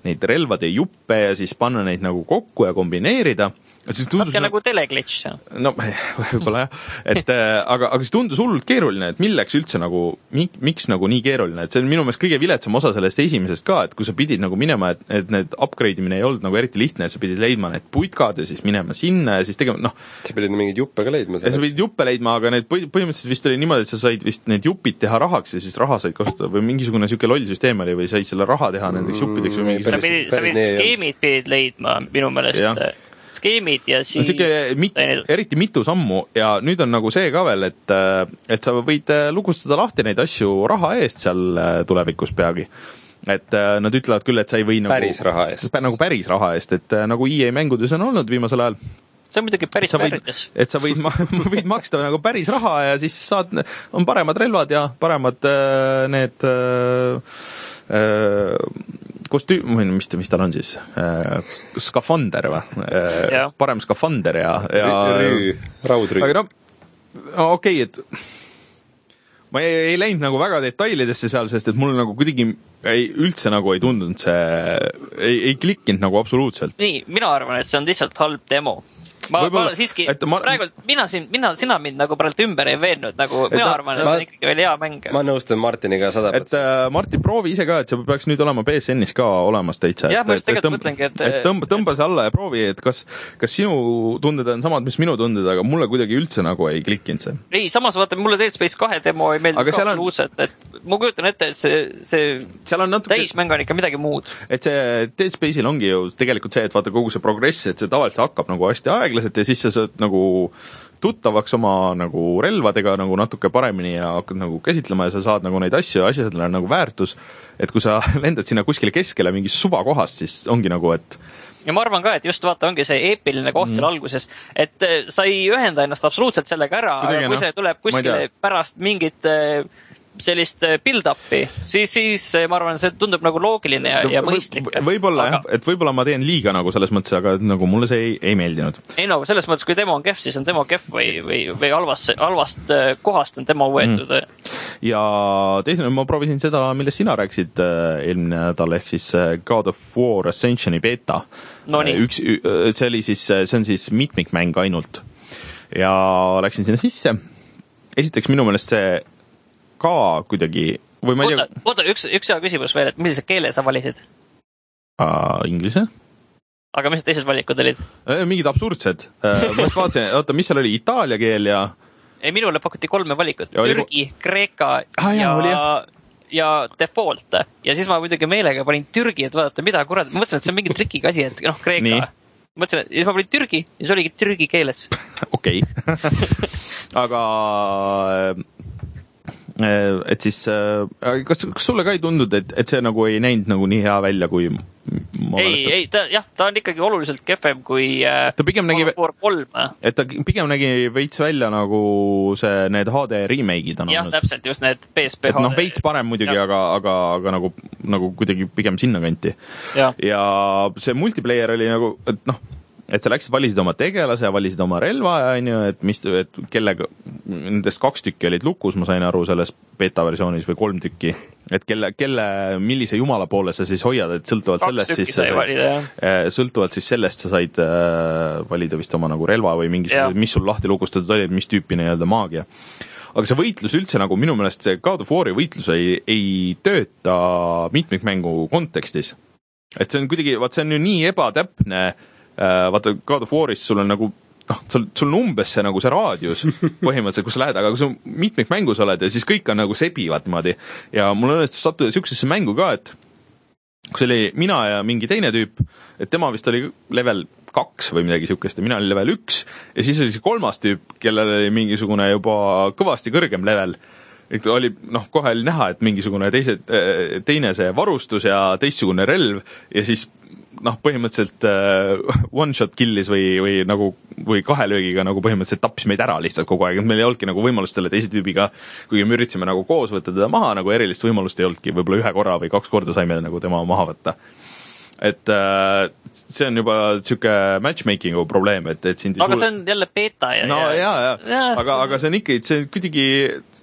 neid relvade juppe ja siis panna neid nagu kokku ja kombineerida. Siis tundus natuke nagu teleglitch. no võib-olla jah, et äh, aga, aga see tundus hullult keeruline, et milleks üldse nagu, miks nagu nii keeruline, et see on minu meelest kõige viletsam osa sellest esimesest ka, et kui sa pidid nagu minema, et, et need upgrade imine ei olnud nagu eriti lihtne, et sa pidid leidma need putkad ja siis minema sinna ja siis tegema, noh, sa pidid mingeid juppe ka leidma sa pidid juppe leidma, aga need põhi- põhimõtteliselt vist oli niimoodi, et sa said vist need jupid teha rahaks ja siis raha said kasutada või mingisugune niisugune loll süsteem oli või said selle raha teha nendeks juppideks või mingi sa pidid, sa pidid skeemid pidid leidma minu meelest, skeemid ja no siis sihuke mit-, eriti mitu sammu ja nüüd on nagu see ka veel, et, et sa võid äh, lukustada lahti neid asju raha eest seal äh, tulevikus peagi. et äh, nad ütlevad küll, et sa ei või nagu Päris raha eest. nagu päris raha eest, et äh, nagu EA mängudes on olnud viimasel ajal, see on muidugi päris sa võid väärtus., et sa võid, võid maksta nagu päris raha ja siis saad, on paremad relvad ja paremad äh, need äh, äh, kostüüm, või mis mis tal on siis äh,, skafander või äh, parem skafander ja, ja rüü, raudrüü aga. noh, no okei okay,, et ma ei, ei läinud nagu väga detailidesse seal, sest et mul nagu kuidagi ei, üldse nagu ei tundunud see, ei, ei klikkinud nagu absoluutselt. nii, mina arvan, et see on lihtsalt halb demo. ma, ma Võib-olla- siiski et, ma- praegu mina siin, mina, sina mind nagu praegu ümber ei veennud, nagu mina ta- arvan, et ma- see on ikkagi veel hea mäng. ma nõustun Martiniga sada et protsenti. äh, Martin, proovi ise ka, et see peaks nüüd olema BSN-is ka olemas täitsa. Jah, ma just tegelikult mõtlengi, et- et tõmba, tõmba see alla ja proovi, et kas, kas sinu tunded on samad, mis minu tunded, aga mulle kuidagi üldse nagu ei klikkinud see. ei, samas vaata, mulle Dead Space kahe demo ei meeldinud Aga ka seal on- absoluutselt, et ma kujutan ette, et see, see seal on natuke, täismäng on ikka midagi muud. et see Dead Space'il ongi ju tegelikult see, et vaata kogu see progress, et see tavaliselt hakkab nagu hästi aeglaselt ja siis sa saad nagu tuttavaks oma nagu relvadega nagu natuke paremini ja hakkad nagu käsitlema ja sa saad nagu neid asju ja asjadel on nagu väärtus. et kui sa lendad sinna kuskile keskele mingist suvakohast, siis ongi nagu, et ja ma arvan ka, et just vaata, ongi see eepiline koht seal alguses, et eh, sa ei ühenda ennast absoluutselt sellega ära, aga kui noh, see tuleb kuskile pärast mingit eh, sellist eh, build-up'i, siis, siis eh, ma arvan, see tundub nagu loogiline ja, ja mõistlik. võib-olla jah, et võib-olla ma teen liiga nagu selles mõttes, aga nagu mulle see ei, ei meeldinud. ei no selles mõttes, kui demo on kehv, siis on demo kehv või, või, või halvast, halvast eh, kohast on demo võetud mm.. ja teisena ma proovisin seda, millest sina rääkisid eelmine nädal, ehk siis God of War Ascensioni beeta. Nonii. üks, see oli siis, see on siis mitmikmäng ainult. ja läksin sinna sisse. esiteks minu meelest see ka kuidagi või ma ei oota tea,, oota, üks, üks hea küsimus veel, et millise keele sa valisid? inglise, aga mis teised valikud olid? mingid absurdsed. ma just vaatasin, oota, mis seal oli, itaalia keel ja ei, minule pakuti kolme valikut, Ja Türgi, Kreeka Ah, ja jah. ja default ja siis ma muidugi meelega panin Türgi, et vaadata, mida kurat, ma mõtlesin, et see on mingi trikiga asi, et noh. Kreeka. mõtlesin, et ja siis ma panin Türgi ja siis oligi Türgi keeles. okei aga et siis äh, kas, kas sulle ka ei tundunud, et, et see nagu ei näinud nagu nii hea välja, kui ei, ei ta jah, ta on ikkagi oluliselt kehvem kui äh, Ta pigem nägi- et ta pigem nägi veits välja nagu see, need HD remake'id on jah, täpselt just need PSP et noh, veits parem muidugi, aga, aga, aga nagu, nagu kuidagi pigem sinnakanti. ja see multiplayer oli nagu, et noh, et sa läksid, valisid oma tegelase ja valisid oma relva ja onju, et mis, et kellega, nendest kaks tükki olid lukus, ma sain aru selles beeta versioonis või kolm tükki, et kelle, kelle, millise jumala poole sa siis hoiad, et sõltuvalt kaks sellest siis sai valida jah. Eh, sõltuvalt siis sellest sa said äh, valida vist oma nagu relva või Jah. mingisugune, mis sul lahti lukustatud oli, mis tüüpi nii-öelda maagia. aga see võitlus üldse nagu minu meelest see God of War'i võitlus ei, ei tööta mitmikmängu kontekstis. et see on kuidagi, vaat see on ju nii ebatäpne äh,, vaata God of War'is sul on nagu noh, sul, sul on umbes see nagu see raadius põhimõtteliselt, kus sa lähed, aga kui sa mitmikmängus oled ja siis kõik on nagu sebivad niimoodi. Ja mul õnnestus sattuda siuksesse mängu ka, et kus oli mina ja mingi teine tüüp, et tema vist oli level kaks või midagi siukest ja mina olin level üks. Ja siis oli see kolmas tüüp, kellel oli mingisugune juba kõvasti kõrgem level. et oli noh, kohe oli näha, et mingisugune teise, teine see varustus ja teistsugune relv. Ja siis noh, põhimõtteliselt äh, one shot kill'is või, või nagu, või kahe löögiga nagu põhimõtteliselt tappis meid ära lihtsalt kogu aeg, et meil ei olnudki nagu võimalust selle teise tüübiga, kuigi me üritasime nagu koos võtta teda maha, nagu erilist võimalust ei olnudki, võib-olla ühe korra või kaks korda saime nagu tema maha võtta et äh, see on juba sihuke matchmaking'u probleem, et, et sind aga suuda- see on jälle beeta ja. no ja, ja, ja, aga, aga see on ikkagi, see kuidagi,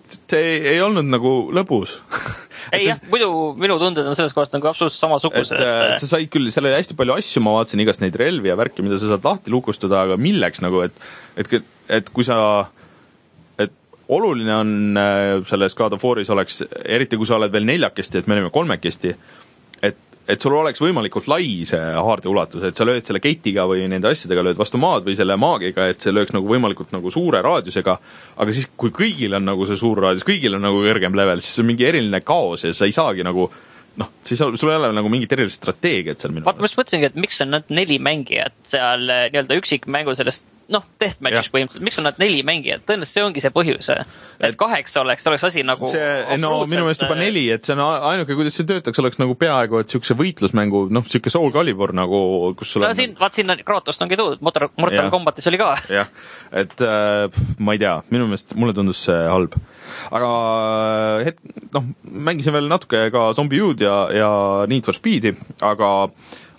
see ei, ei olnud nagu lõbus. ei jah, muidu minu tunded on selles kohas nagu absoluutselt et samasugused, äh, sa said küll, seal oli hästi palju asju, ma vaatasin igast neid relvi ja värki, mida sa saad lahti lukustada, aga milleks nagu, et et, et kui sa, et oluline on äh, selles God of War'is oleks, eriti kui sa oled veel neljakesti, et me olime kolmekesti, et et sul oleks võimalikult lai see haarde ulatus, et sa lööd selle gate'iga või nende asjadega lööd vastu maad või selle maagiga, et see lööks nagu võimalikult nagu suure raadiusega, aga siis, kui kõigil on nagu see suur raadius, kõigil on nagu kõrgem level, siis on mingi eriline kaos ja sa ei saagi nagu noh, siis sul ei ole nagu mingit erilist strateegiat seal minu vaata, ma just mõtlesingi, et miks on nad neli mängijat seal eh, nii-öelda üksikmängu sellest noh, deathmatch'is põhimõtteliselt, miks on nad neli mängijat, tõenäoliselt see ongi see põhjus. et kaheksa oleks, oleks asi nagu see, no minu meelest juba neli, et see on a- ainuke, kuidas see töötaks, oleks nagu peaaegu et niisuguse võitlusmängu, noh, niisugune Soul Calibur nagu, kus sul no on siin, vaat sinna Kratost ongi toodud, Mortal, Mortal. Combatis oli ka. jah, et äh, pff, ma ei tea, minu meelest mulle tundus see halb. aga äh, hetk, noh, mängisin veel natuke ka Zombie U-d ja, ja Need for Speed'i, aga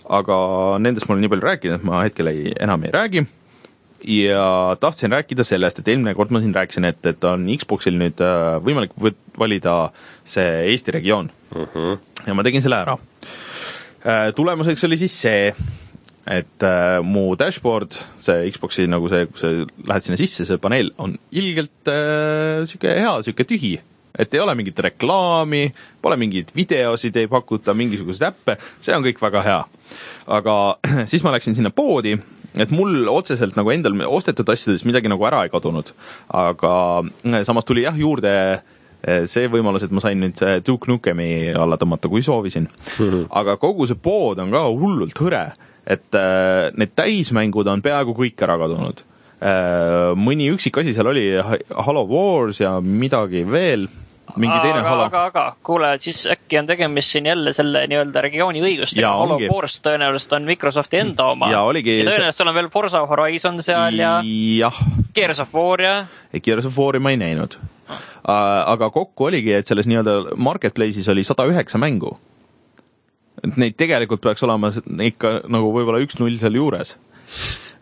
aga nendest ma olen nii palju rääkinud, et ma hetkel ei, enam ei räägi ja tahtsin rääkida sellest, et eelmine kord ma siin rääkisin, et, et on Xboxil nüüd äh, võimalik valida see Eesti regioon mm. -hmm. ja ma tegin selle ära. tulemuseks oli siis see, et äh, mu dashboard, see Xbox'i nagu see, kui sa lähed sinna sisse, see paneel on ilgelt äh, sihuke hea, sihuke tühi. et ei ole mingit reklaami, pole mingeid videosid ei pakuta, mingisuguseid äppe, see on kõik väga hea. aga siis ma läksin sinna poodi, et mul otseselt nagu endal ostetud asjadest midagi nagu ära ei kadunud, aga samas tuli jah juurde see võimalus, et ma sain nüüd see Duke Nukemi alla tõmmata, kui soovisin. aga kogu see pood on ka hullult hõre, et need täismängud on peaaegu kõik ära kadunud. Mõni üksik asi seal oli, Halo Wars ja midagi veel, mingi teine aga, Halo. aga, aga kuule, siis äkki on tegemist siin jälle selle nii-öelda regiooni õigustega. Ongi. Wars tõenäoliselt on Microsofti enda oma. Jaa, oligi- ja tõenäoliselt seal on veel Forza Horizon seal ja jah, Gears of War ja Gears of War'i ma ei näinud. aga kokku oligi, et selles nii-öelda marketplace'is oli sada üheksa mängu. et neid tegelikult peaks olema ikka nagu võib-olla üks-null seal juures.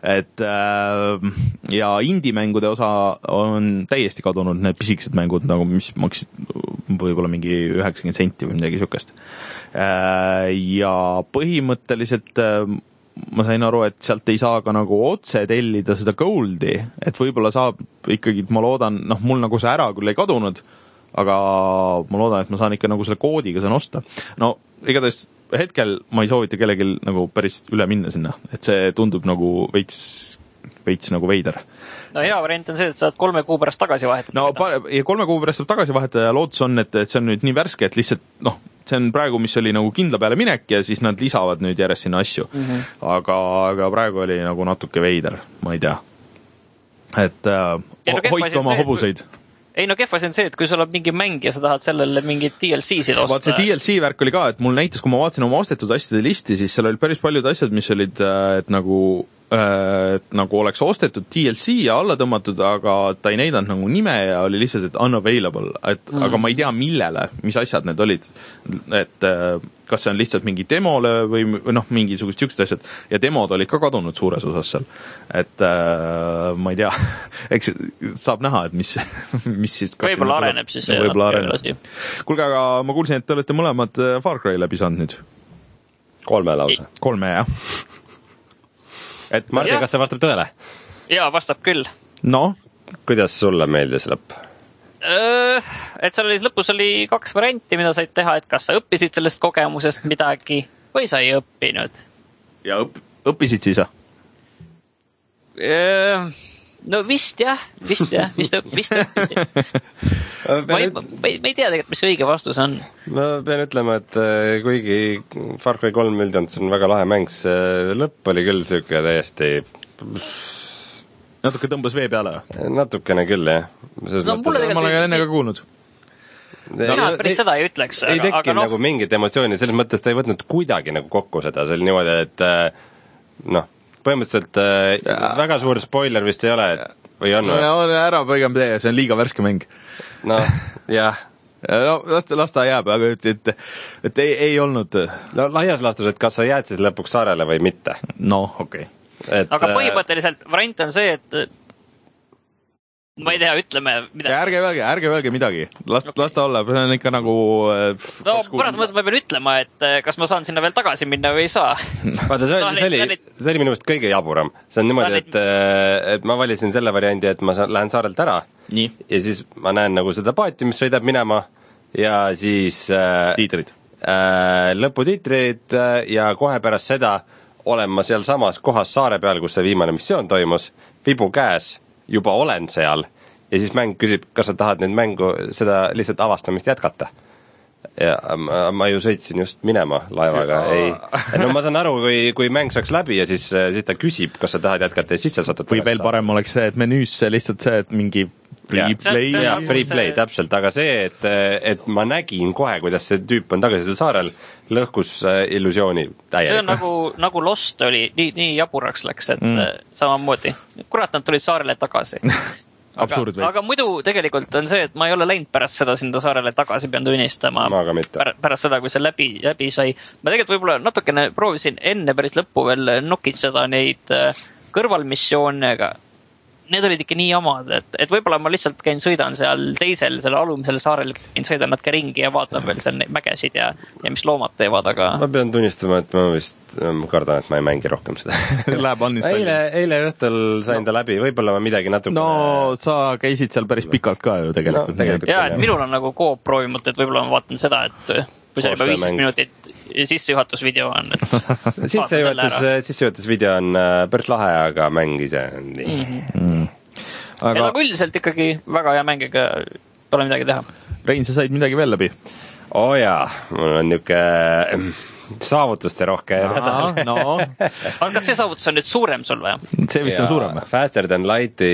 Et äh, ja indie-mängude osa on täiesti kadunud, need pisikesed mängud nagu, mis maksid võib-olla mingi üheksakümmend senti või midagi siukest. ja põhimõtteliselt äh, ma sain aru, et sealt ei saa ka nagu otse tellida seda Goldi, et võib-olla saab ikkagi, ma loodan, noh, mul nagu see ära küll ei kadunud, aga ma loodan, et ma saan ikka nagu selle koodiga saan osta. no igatahes hetkel ma ei soovita kellelgi nagu päris üle minna sinna, et see tundub nagu veits, veits nagu veider no hea variant on see, et saad kolme kuu pärast tagasi vahetada. no ja kolme kuu pärast tuleb tagasi vahetada ja lootus on, et, et see on nüüd nii värske, et lihtsalt noh, see on praegu, mis oli nagu kindla peale minek ja siis nad lisavad nüüd järjest sinna asju mm. -hmm. aga, aga praegu oli nagu natuke veider, ma ei tea. et äh, no hoidke oma see, et kui- hobuseid. Ei no kehv asi on see, et kui sul on mingi mäng ja sa tahad sellele mingit DLC-sid vaat see osta. DLC värk oli ka, et mul näitas, kui ma vaatasin oma ostetud asjade listi, siis seal olid päris paljud asjad, mis olid, et nagu äh, et nagu oleks ostetud DLC ja alla tõmmatud, aga ta ei näidanud nagu nime ja oli lihtsalt, et unavailable, et mm. aga ma ei tea, millele, mis asjad need olid. et äh, kas see on lihtsalt mingi demole või või noh, mingisugused siuksed asjad ja demod olid ka kadunud suures osas seal. et äh, ma ei tea, eks saab näha, et mis, mis siis võib-olla areneb siis see natuke areneb edasi.. kuulge, aga ma kuulsin, et te olete mõlemad äh, Far Cry läbi saanud nüüd. kolme lause. kolme, jah? Et Martin, kas see vastab tõele? jaa, vastab küll. noh, kuidas sulle meeldis lõpp? et seal oli, lõpus oli kaks varianti, mida said teha, et kas sa õppisid sellest kogemusest midagi või sa ei õppinud. ja õp-, õppisid siis või? No vist jah, vist jah, vist, vist õppisin. ma ei, ma ei, ma ei tea tegelikult, mis see õige vastus on. ma pean ütlema, et äh, kuigi Far Cry kolm üldjoontes on väga lahe mäng, see lõpp oli küll sihuke täiesti natuke tõmbas vee peale või? natukene küll jah. No mulle ma olen tegelikult enne ka kuulnud. mina päris seda ei ütleks, ei aga, tekkinud noh nagu, mingit emotsiooni, selles mõttes ta ei võtnud kuidagi nagu kokku seda, see oli niimoodi, et äh, noh, põhimõtteliselt äh, väga suur spoiler vist ei ole, või on või? no ära pigem tee, see on liiga värske mäng. noh, jah, no las ta, las ta jääb, aga et, et, et ei, ei olnud, no laias laastus, et kas sa jääd siis lõpuks saarele või mitte, noh, okei okay.. et aga äh, põhimõtteliselt variant on see, et ma ei tea, ütleme midagi. ärge öelge, ärge öelge midagi, las okay., las ta olla, see on ikka nagu äh, no paratamatult ma pean ütlema, et eh, kas ma saan sinna veel tagasi minna või ei saa. vaata, see Ta oli, see oli- see oli minu meelest kõige jaburam. see on niimoodi, et, et ma valisin selle variandi, et ma saan, lähen saarelt ära nii, ja siis ma näen nagu seda paati, mis sõidab minema ja siis äh, tiitrid. äh, lõputiitrid äh, ja kohe pärast seda olen ma sealsamas kohas saare peal, kus see viimane missioon toimus, vibu käes, juba olen seal ja siis mäng küsib, kas sa tahad nüüd mängu, seda lihtsalt avastamist jätkata. ja ma, ma ju sõitsin just minema laevaga, ei, no ma saan aru, kui, kui mäng saaks läbi ja siis, siis ta küsib, kas sa tahad jätkata ja siis sa satud või veel. parem oleks see, et menüüs lihtsalt see, et mingi free play jaa, nagu free play, täpselt, aga see, et, et ma nägin kohe, kuidas see tüüp on tagasi seal saarel, lõhkus äh, illusiooni see on täielikult. nagu, nagu Lost oli, nii, nii jaburaks läks, et mm. samamoodi. kurat, nad tulid saarele tagasi. Aga, aga muidu tegelikult on see, et ma ei ole läinud pärast seda sinna saarele tagasi, pean tunnistama. Ma ka mitte. pärast seda, kui see läbi, läbi sai. ma tegelikult võib-olla natukene proovisin enne päris lõppu veel nokitseda neid äh, kõrvalmissioone, aga need olid ikka nii jamad, et, et võib-olla ma lihtsalt käin, sõidan seal teisel, sellel alumisel saarel, käin, sõidan natuke ringi ja vaatan veel seal neid mägesid ja, ja mis loomad teevad, aga ma pean tunnistama, et ma vist, ma kardan, et ma ei mängi rohkem seda. Läheb eile uninstalli., eile õhtul sain ta läbi, võib-olla ma midagi natuke no sa käisid seal päris pikalt ka ju tegelikult No, tegelikult ja, jah. et minul on nagu Coop proovimata, et võib-olla ma vaatan seda, et kui see juba viisteist minutit sissejuhatusvideo on, et sissejuhatus, sissejuhatusvideo on äh, päris lahe, aga mäng ise on nii Mhm. aga aga üldiselt ikkagi väga hea mäng, ega pole midagi teha. Rein, sa said midagi veel läbi? oo oh jaa, mul on niisugune saavutuste rohke nädal. no aga kas see saavutus on nüüd suurem sul või? see vist on suurem. Faster than Lighti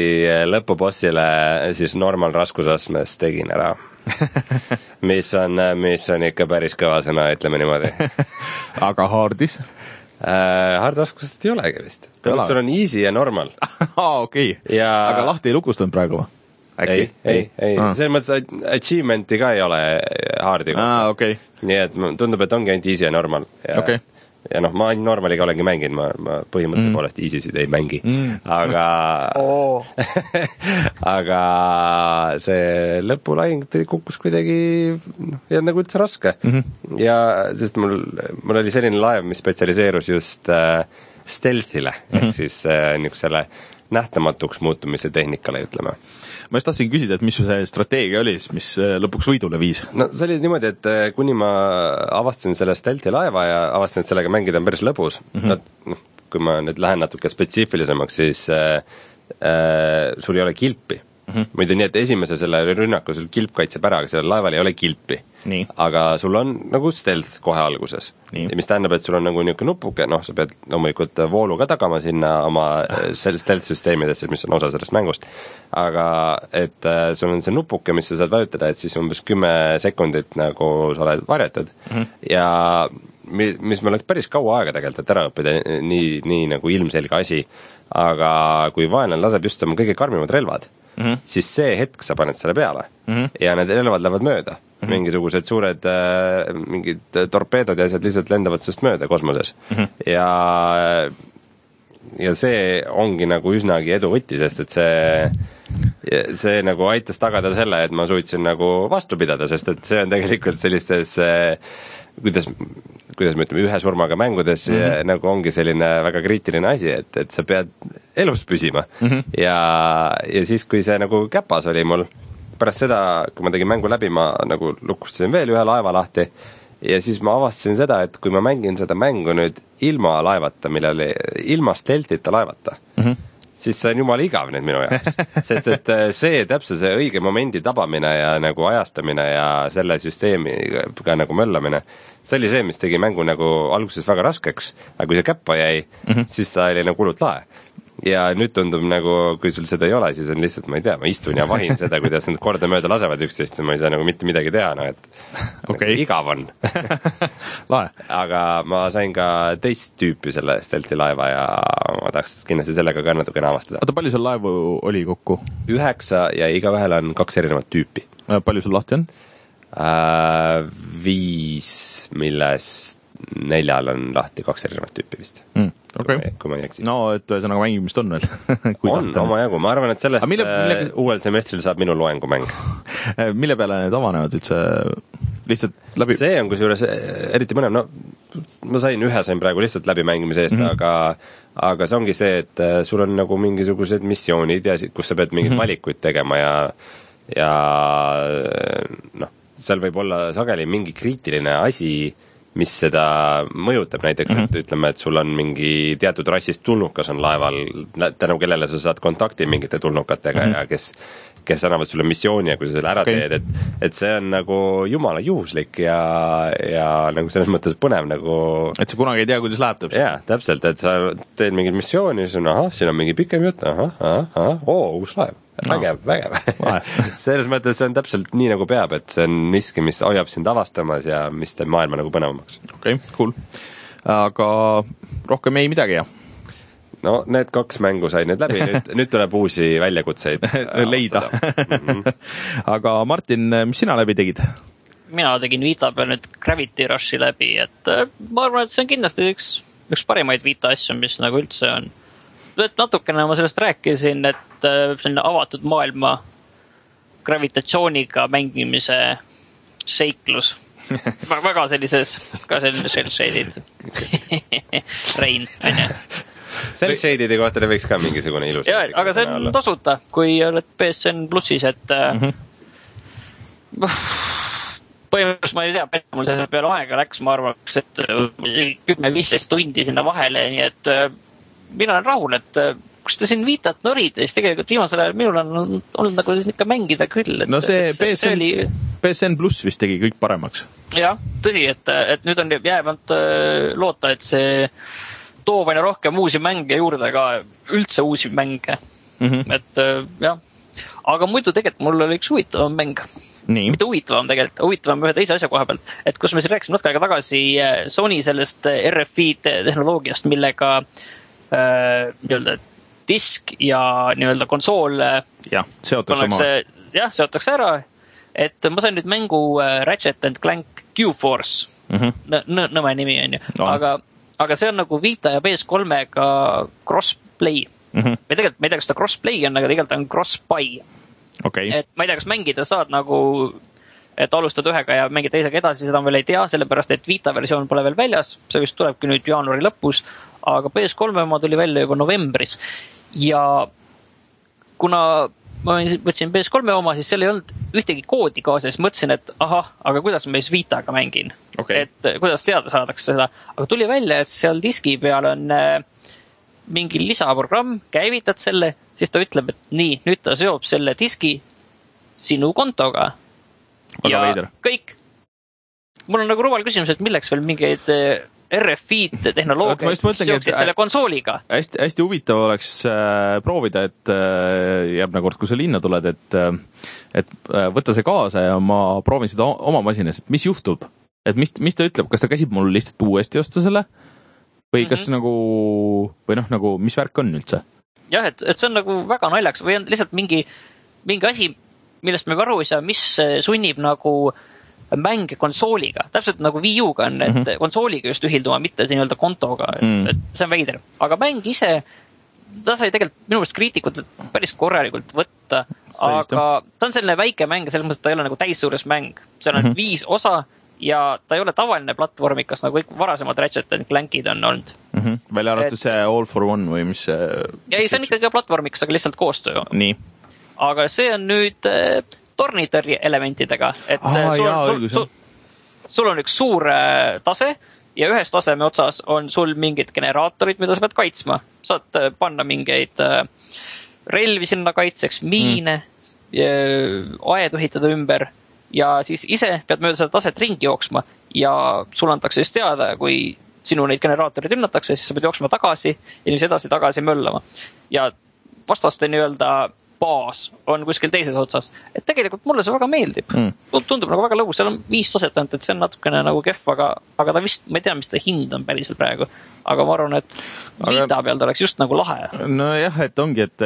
lõpubossile siis normal raskusastmes tegin ära. mis on, mis on ikka päris kõva sõna, ütleme niimoodi aga Hardis? äh,. Hard raskusest ei olegi vist. Sul on easy ja normal. aa, okei. Ja- aga lahti ei lukustanud praegu või? ei, ei, ei, Aa. selles mõttes achievement'i ka ei ole Hardi kohta. aa, okei. nii et tundub, et ongi ainult easy ja normal. Okei. ja noh, ma ainult normaliga olengi mänginud, ma, ma põhimõtte mm. poolest easy'sid ei mängi mm., aga aga see lõpulahing kukkus kuidagi noh, ei olnud nagu üldse raske mm. -hmm. ja sest mul, mul oli selline laev, mis spetsialiseerus just äh, stealth'ile mm, -hmm. ehk siis äh, niisugusele nähtamatuks muutumise tehnikale, ütleme ma just tahtsin küsida, et mis see strateegia oli siis, mis äh, lõpuks võidule viis? no see oli niimoodi, et äh, kuni ma avastasin selle Stealthi laeva ja avastasin, et sellega mängida on päris lõbus mm, -hmm. noh, kui ma nüüd lähen natuke spetsiifilisemaks, siis äh, äh, sul ei ole kilpi mm. -hmm. muidu nii, et esimese selle rünnaku sul kilp kaitseb ära, aga sellel laeval ei ole kilpi aga sul on nagu stealth kohe alguses mis tähendab, et sul on nagu niisugune nupuke, noh, sa pead loomulikult voolu ka tagama sinna oma äh, sel- stealth süsteemidesse, mis on osa sellest mängust. aga et äh, sul on see nupuke, mis sa saad vajutada, et siis umbes kümme sekundit nagu sa oled varjatud mm -hmm. ja mi-, mis mul läks päris kaua aega tegelikult, et ära õppida nii, nii nagu ilmselge asi, aga kui vaenlane laseb just oma kõige karmimad relvad mm, -hmm. siis see hetk sa paned selle peale mm -hmm. ja need relvad lähevad mööda mm, -hmm. mingisugused suured äh, mingid torpeedod ja asjad lihtsalt lendavad sinust mööda kosmoses mm -hmm. ja ja see ongi nagu üsnagi edu võti, sest et see see nagu aitas tagada selle, et ma suutsin nagu vastu pidada, sest et see on tegelikult sellistes eh, kuidas, kuidas me ütleme, ühe surmaga mängudes mm -hmm. nagu ongi selline väga kriitiline asi, et, et sa pead elus püsima mm. -hmm. ja, ja siis, kui see nagu käpas oli mul, pärast seda, kui ma tegin mängu läbi, ma nagu lukustasin veel ühe laeva lahti ja siis ma avastasin seda, et kui ma mängin seda mängu nüüd ilma laevata, millel, ilma steltita laevata mm, -hmm. Siis see on jumala igav nüüd minu jaoks. sest et äh, see täpselt see õige momendi tabamine ja nagu ajastamine ja selle süsteemiga nagu möllamine, see oli see, mis tegi mängu nagu alguses väga raskeks, aga kui see käppa jäi mm, -hmm. siis ta oli nagu hullult lahe. Ja nüüd tundub nagu, kui sul seda ei ole, siis on lihtsalt, ma ei tea, ma istun ja vahin seda, kuidas nad kordamööda lasevad üksteist ja ma ei saa nagu mitte midagi teha, noh et Okei. nagu igav on aga ma sain ka teist tüüpi selle Stelti laeva ja ma tahaks kindlasti sellega ka natukene avastada. oota, palju sul laevu oli kokku? üheksa ja igaühel on kaks erinevat tüüpi palju sul lahti on? äh,. Viis, millest neljal on lahti kaks erinevat tüüpi vist, okei, kui ma ei eksi. no et ühesõnaga mängimist on veel. on omajagu, ma arvan, et sellest Aga mille- mille, millega- mille... uuel semestril saab minu loengumäng. mille peale need avanevad üldse? lihtsalt läbi? see on kusjuures eh, eriti põnev, no ma sain ühe sain praegu lihtsalt läbimängimise eest mm, -hmm. aga aga see ongi see, et eh, sul on nagu mingisugused missioonid ja kus sa pead mingeid mm -hmm. valikuid tegema ja ja noh, seal võib olla sageli mingi kriitiline asi, mis seda mõjutab, näiteks mm -hmm. et ütleme, et sul on mingi teatud rassist tulnukas on laeval, tänu kellele sa saad kontakti mingite tulnukatega mm -hmm. ja kes kes annavad sulle missiooni ja kui sa selle ära okay. teed, et et see on nagu jumala juhuslik ja, ja nagu selles mõttes põnev nagu et sa kunagi ei tea, kuidas läheb täpselt. jaa, täpselt, et sa teed mingit missiooni, siis on ahah, siin on mingi pikem jutt, ahah, ahah, ahah, oo, uus laev. vägev, vägev Lahe. selles mõttes see on täpselt nii, nagu peab, et see on miski, mis hoiab sind avastamas ja mis teeb maailma nagu põnevamaks. okei okay,, cool. aga rohkem ei midagi jah? no need kaks mängu said nüüd läbi, nüüd, nüüd tuleb uusi väljakutseid leida Mhm. aga Martin, mis sina läbi tegid? mina tegin Vita peal nüüd Gravity Rushi läbi, et äh, ma arvan, et see on kindlasti üks, üks parimaid Vita asju, mis nagu üldse on. et natukene ma sellest rääkisin, et selline avatud maailma gravitatsiooniga mängimise seiklus. väga sellises, ka selline shell shaded. Rein, onju. Cell Shade'ide kohta võiks ka mingisugune ilus ja, aga see on tasuta, kui oled BSN plussis, et mm. -hmm. põhimõtteliselt ma ei tea, palju mul selle peale aega läks, ma arvaks, et kümme-viisteist tundi sinna vahele, nii et äh, mina olen rahul, et äh, kus te siin Vitat norite, siis tegelikult viimasel ajal minul on olnud nagu ikka mängida küll. no see see BSN oli, BSN pluss vist tegi kõik paremaks. jah, tõsi, et, et nüüd on jäänud äh, loota, et see toob aina rohkem uusi mänge juurde ka, üldse uusi mänge mm. -hmm. et äh, jah, aga muidu tegelikult mul oli üks huvitavam mäng, nii, mitte huvitavam tegelikult, huvitavam ühe teise asja koha pealt, et kus me siin rääkisime natuke aega tagasi äh, Sony sellest RFID tehnoloogiast, millega äh, nii-öelda disk ja nii-öelda konsool äh, jah, seotakse oma. jah, seotakse ära. et ma sain nüüd mängu äh, Ratchet and Clank Q-Force Mm -hmm. Nõ-, nõ-, nõme nimi on ju aga, aga see on nagu Vita ja PS3-ga crossplay Mm -hmm. või tegelikult ma ei tea, kas ta crossplay on, aga tegelikult on cross-buy. okei, et ma ei tea, kas mängida saad nagu, et alustad ühega ja mängid teisega edasi, seda ma veel ei tea, sellepärast et Vita versioon pole veel väljas, see vist tulebki nüüd jaanuari lõpus, aga PS3 oma tuli välja juba novembris ja kuna ma võtsin PS3 oma, siis seal ei olnud ühtegi koodi kaasas, mõtlesin, et ahah, aga kuidas ma siis Vitaga mängin Okei. et eh, kuidas teada saadakse seda, aga tuli välja, et seal diski peal on äh, mingi lisaprogramm, käivitad selle, siis ta ütleb, et nii, nüüd ta seob selle diski sinu kontoga. Väga veider. kõik. mul on nagu rumal küsimus, et milleks veel mingeid äh, RFID et- seoksid selle konsooliga. hästi, hästi huvitav oleks äh, proovida, et äh, järgmine kord, kui sa linna tuled, et äh, et äh, võtta see kaasa ja ma proovin seda oma masinas, et mis juhtub. et mis, mis ta ütleb, kas ta käsib mul lihtsalt uuesti osta selle või kas mm -hmm. nagu või noh, nagu mis värk on üldse? jah, et, et see on nagu väga naljakas või on lihtsalt mingi, mingi asi, millest me aru ei saa, mis äh, sunnib nagu mänge konsooliga, täpselt nagu Wii U-ga on, et mm. -hmm. konsooliga just ühilduma, mitte nii-öelda kontoga mm, Mm. -hmm. et see on veider. aga mäng ise, ta sai tegelikult minu meelest kriitikut päris korralikult võtta, aga ta on selline väike mäng, selles mõttes, ta ei ole nagu täissuures mäng. seal on mm. -hmm. viis osa ja ta ei ole tavaline platvormikas, nagu kõik varasemad Ratchet and Clankid on olnud. Mm -hmm. välja arvatud Et- see All for One või mis see ja ei, see on ikkagi platvormikas, aga lihtsalt koostöö aga see on nüüd äh, tornitõrje elementidega, et Aa, sul, jaa, sul, sul, sul on üks suur äh, tase ja ühes taseme otsas on sul mingid generaatorid, mida sa pead kaitsma. saad äh, panna mingeid äh, relvi sinna kaitseks, miine mm., aedu ehitada ümber ja siis ise pead mööda seda taset ringi jooksma ja sulle antakse siis teada, kui sinu neid generaatoreid rünnatakse, siis sa pead jooksma tagasi ja niiviisi edasi-tagasi möllama. ja vastaste nii-öelda baas on kuskil teises otsas, et tegelikult mulle see väga meeldib Mm. tundub nagu väga lõbus, seal on viis taset ainult, et see on natukene nagu kehv, aga, aga ta vist, ma ei tea, mis ta hind on päriselt praegu. aga ma arvan, et Aga- Vita peal ta oleks just nagu lahe. nojah, et ongi, et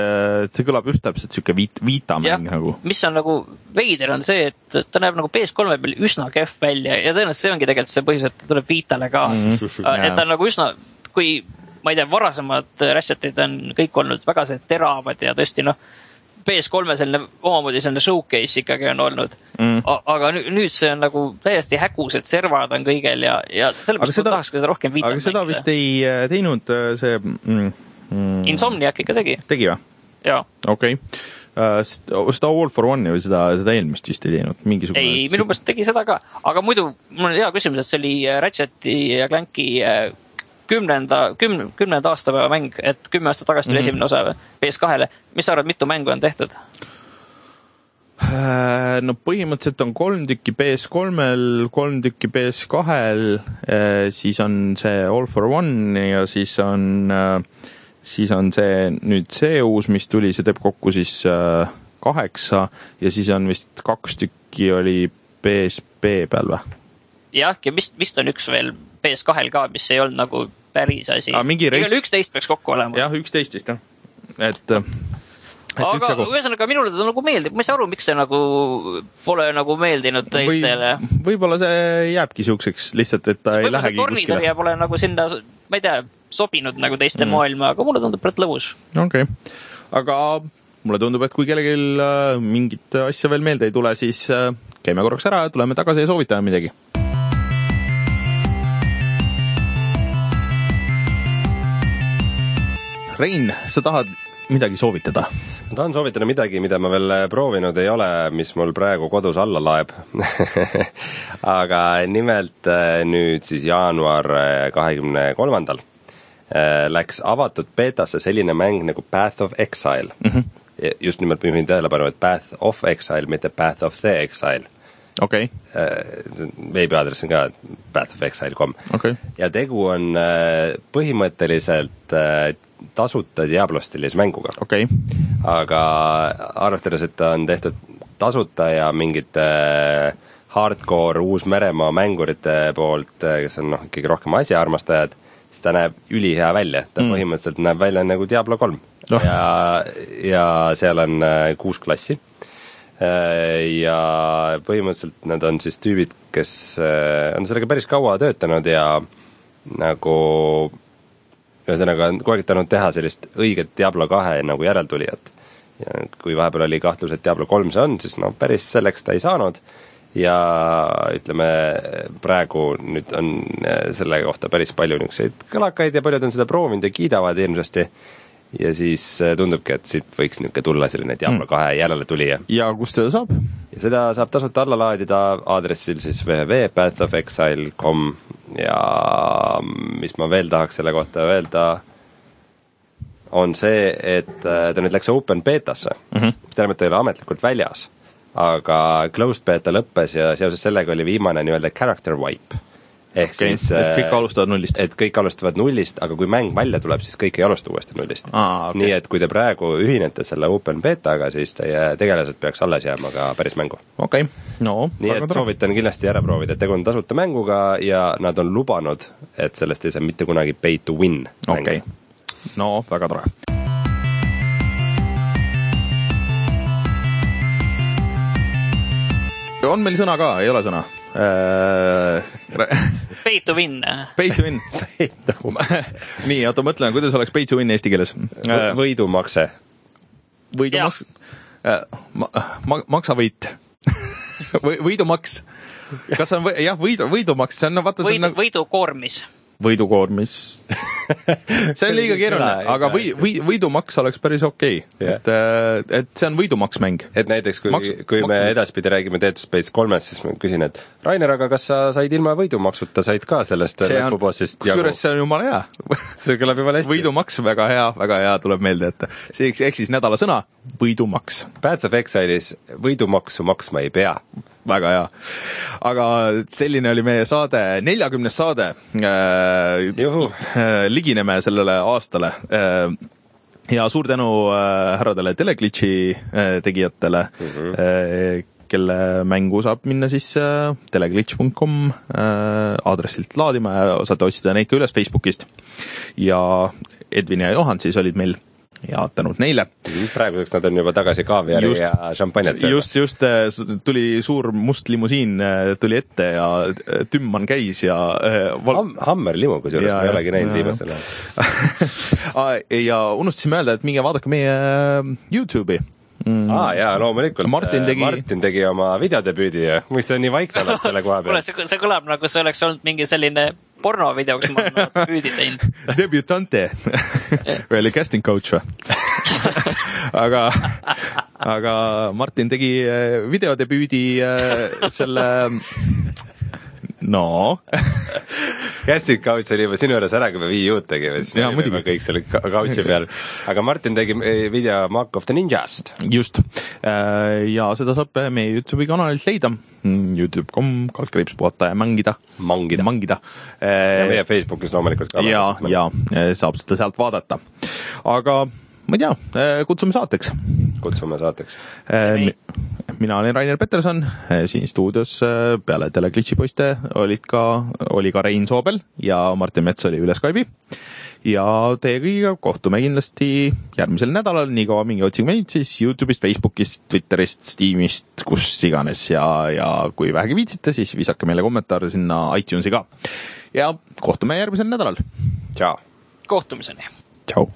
see kõlab just täpselt sihuke viit-, viitamäng nagu. mis on nagu veider, on see, et ta näeb nagu PS3-e peal üsna kehv välja ja tõenäoliselt see ongi tegelikult see põhjus, et ta tuleb Vitale ka mm. -hmm. et ta on nagu üsna, kui ma ei tea, varasemad Ratchetid on kõik olnud väga see teravad ja tõesti noh, PS3-e selline omamoodi selline showcase ikkagi on olnud Mm. aga nüüd, see on nagu täiesti hägused servad on kõigel ja, ja sellepärast ma tahaks ka seda rohkem Vitat aga seda vist ei äh, teinud äh, see mm, mm, Insomniac ikka tegi, tegi või? jaa. okei okay.. seda All for One'i või seda, seda eelmist vist ei teinud, mingisugune. ei, minu meelest tegi seda ka, aga muidu mul on hea küsimus, et see oli äh, Ratcheti ja Clanki kümnenda, kümne, kümnenda aastapäeva mäng, et kümme aastat tagasi tuli mm. -hmm. esimene osa PS2-le. mis sa arvad, mitu mängu on tehtud? Äh, no põhimõtteliselt on kolm tükki PS3-l, kolm tükki PS2-l, siis on see All for One ja siis on, siis on see nüüd see uus, mis tuli, see teeb kokku siis äh, kaheksa ja siis on vist kaks tükki oli PSP peal või? jah, ja vist, vist on üks veel PS2-l ka, mis ei olnud nagu päris asi igal üksteist peaks kokku olema. jah, üksteist vist jah, et, et aga ühesõnaga minule ta nagu meeldib, ma ei saa aru, miks see nagu pole nagu meeldinud teistele. võib-olla see jääbki siukseks lihtsalt, et ta ei see lähegi kuskile. pole nagu sinna, ma ei tea, sobinud nagu teiste mm. maailma, aga mulle tundub praegu lõbus. okei okay., aga mulle tundub, et kui kellelgi äh, mingit asja veel meelde ei tule, siis äh, käime korraks ära ja tuleme tagasi ja soovitame midagi. Rein, sa tahad midagi soovitada? ma tahan soovitada midagi, mida ma veel proovinud ei ole, mis mul praegu kodus alla laeb. aga nimelt eh, nüüd siis jaanuar eh, kahekümne kolmandal läks avatud beetasse selline mäng nagu Path of Exile mm. -hmm. just nimelt ma juhin tähelepanu, et Path of Exile, mitte Path of the Exile. okei, veebiaadress on ka pathofexile.com okei, ja tegu on eh, põhimõtteliselt eh, tasuta Diablo stiilis mänguga. Okei, aga arvestades, et ta on tehtud tasuta ja mingite äh, hardcore Uus-Meremaa mängurite poolt, kes on noh, ikkagi rohkem asjaarmastajad, siis ta näeb ülihea välja, ta mm. põhimõtteliselt näeb välja nagu Diablo kolm. No.. ja, ja seal on äh, kuus klassi. Äh, ja põhimõtteliselt need on siis tüübid, kes äh, on sellega päris kaua töötanud ja nagu ühesõnaga on kogu aeg tahtnud teha sellist õiget Diablo kahe nagu järeltulijat. ja kui vahepeal oli kahtlus, et Diablo kolm see on, siis no päris selleks ta ei saanud ja ütleme, praegu nüüd on äh, selle kohta päris palju niisuguseid kõlakaid ja paljud on seda proovinud ja kiidavad hirmsasti ja siis äh, tundubki, et siit võiks niisugune tulla selline Diablo kahe järeletulija. ja kust seda saab? ja seda saab tasuta alla laadida aadressil siis www.pathofexile.com ja mis ma veel tahaks selle kohta öelda, on see, et äh, ta nüüd läks open betasse mm, -hmm. mis tähendab, et ta ei ole ametlikult väljas, aga closed beta lõppes ja seoses sellega oli viimane nii-öelda character wipe. Ehk okei, siis et kõik äh, alustavad nullist. et kõik alustavad nullist, aga kui mäng välja tuleb, siis kõik ei alusta uuesti nullist Aa, okei. nii et kui te praegu ühinete selle open betaga, siis teie tegelased peaks alles jääma ka päris mängu. okei, no nii et soovitan kindlasti ära proovida, et tegu on tasuta mänguga ja nad on lubanud, et sellest ei saa mitte kunagi pay to win mäng okei, no väga tore. on meil sõna ka, ei ole sõna? Pay to win. Pay to win. nii, oota, mõtlen, kuidas oleks pay to win eesti keeles? Võ- võidumakse. võidumaks, ma-, maksavõit või võidumaks. kas on või, jah, võidu, võidumaks, see on no vaata, see on võidu, nagu võidukoormis. võidukoormis. see on liiga keeruline, aga või, või võidumaks oleks päris okei okay. Jah. et, et see on võidumaks mäng. et näiteks kui Maks- Maks,, kui me edaspidi räägime Dead Space kolmest, siis ma küsin, et Rainer, aga kas sa said ilma võidumaksuta, said ka sellest lõpubossist jagu kusjuures? see on jumala hea. see kõlab jumala hästi. võidumaks, väga hea, väga hea, tuleb meelde, et see ehk siis nädala sõna, võidumaks. Path of Exile'is võidumaksu maksma ei pea. Väga hea. aga selline oli meie saade, neljakümnes saade äh,. ligineme sellele aastale äh, ja suur tänu äh, härradele Teleglitchi äh, tegijatele mm, -hmm. äh, kelle mängu saab minna siis äh, teleglitch.com äh, aadressilt laadima ja saate otsida neid ka üles Facebookist. ja Edvin ja Johan siis olid meil ja tänud neile. Praeguseks nad on juba tagasi kaaviari just, ja šampanjat söömas. just, just äh, tuli suur must limusiin tuli ette ja Tümman käis ja val... Ham. Hammer limu kusjuures, ma ei olegi näinud viimasel ajal ja unustasime öelda, et minge vaadake meie Youtube'i mm.. aa ah, jaa, loomulikult. Martin tegi Martin tegi oma videodebüüdi, mis sa nii vaikne oled selle koha peal. kuule, see, see kõlab nagu see oleks olnud mingi selline pornovideo, kus ma olen debüüdi teinud. Debutante või oli casting coach või aga, aga Martin tegi eh, videodebüüdi eh, selle no Casting couch oli juba sinu juures ära, kui me Wii U-d tegime, siis me olime kõik seal couch'i peal. aga Martin tegi eh, video Mark of the Ninjast. just. Äh, ja seda saab meie Youtube'i kanalilt leida. Mm, Youtube.com, kaldkriips puhata ja mängida. mangida. mangida. ja meie Facebookis loomulikult ka. ja, ja saab seda sealt vaadata. aga ma ei tea, äh, kutsume saateks. kutsume saateks. Mina olen Rainer Peterson, äh, siin stuudios peale Teleglitši poiste olid ka, oli ka Rein Soobel ja Martin Mets oli üle Skype'i. ja teie kõigiga kohtume kindlasti järgmisel nädalal, niikaua minge otsige meid siis Youtube'ist, Facebookist, Twitterist, Steamist, kus iganes ja, ja kui vähegi viitsite, siis visake meile kommentaare sinna iTunesi ka. ja kohtume järgmisel nädalal. tšau. kohtumiseni. tšau.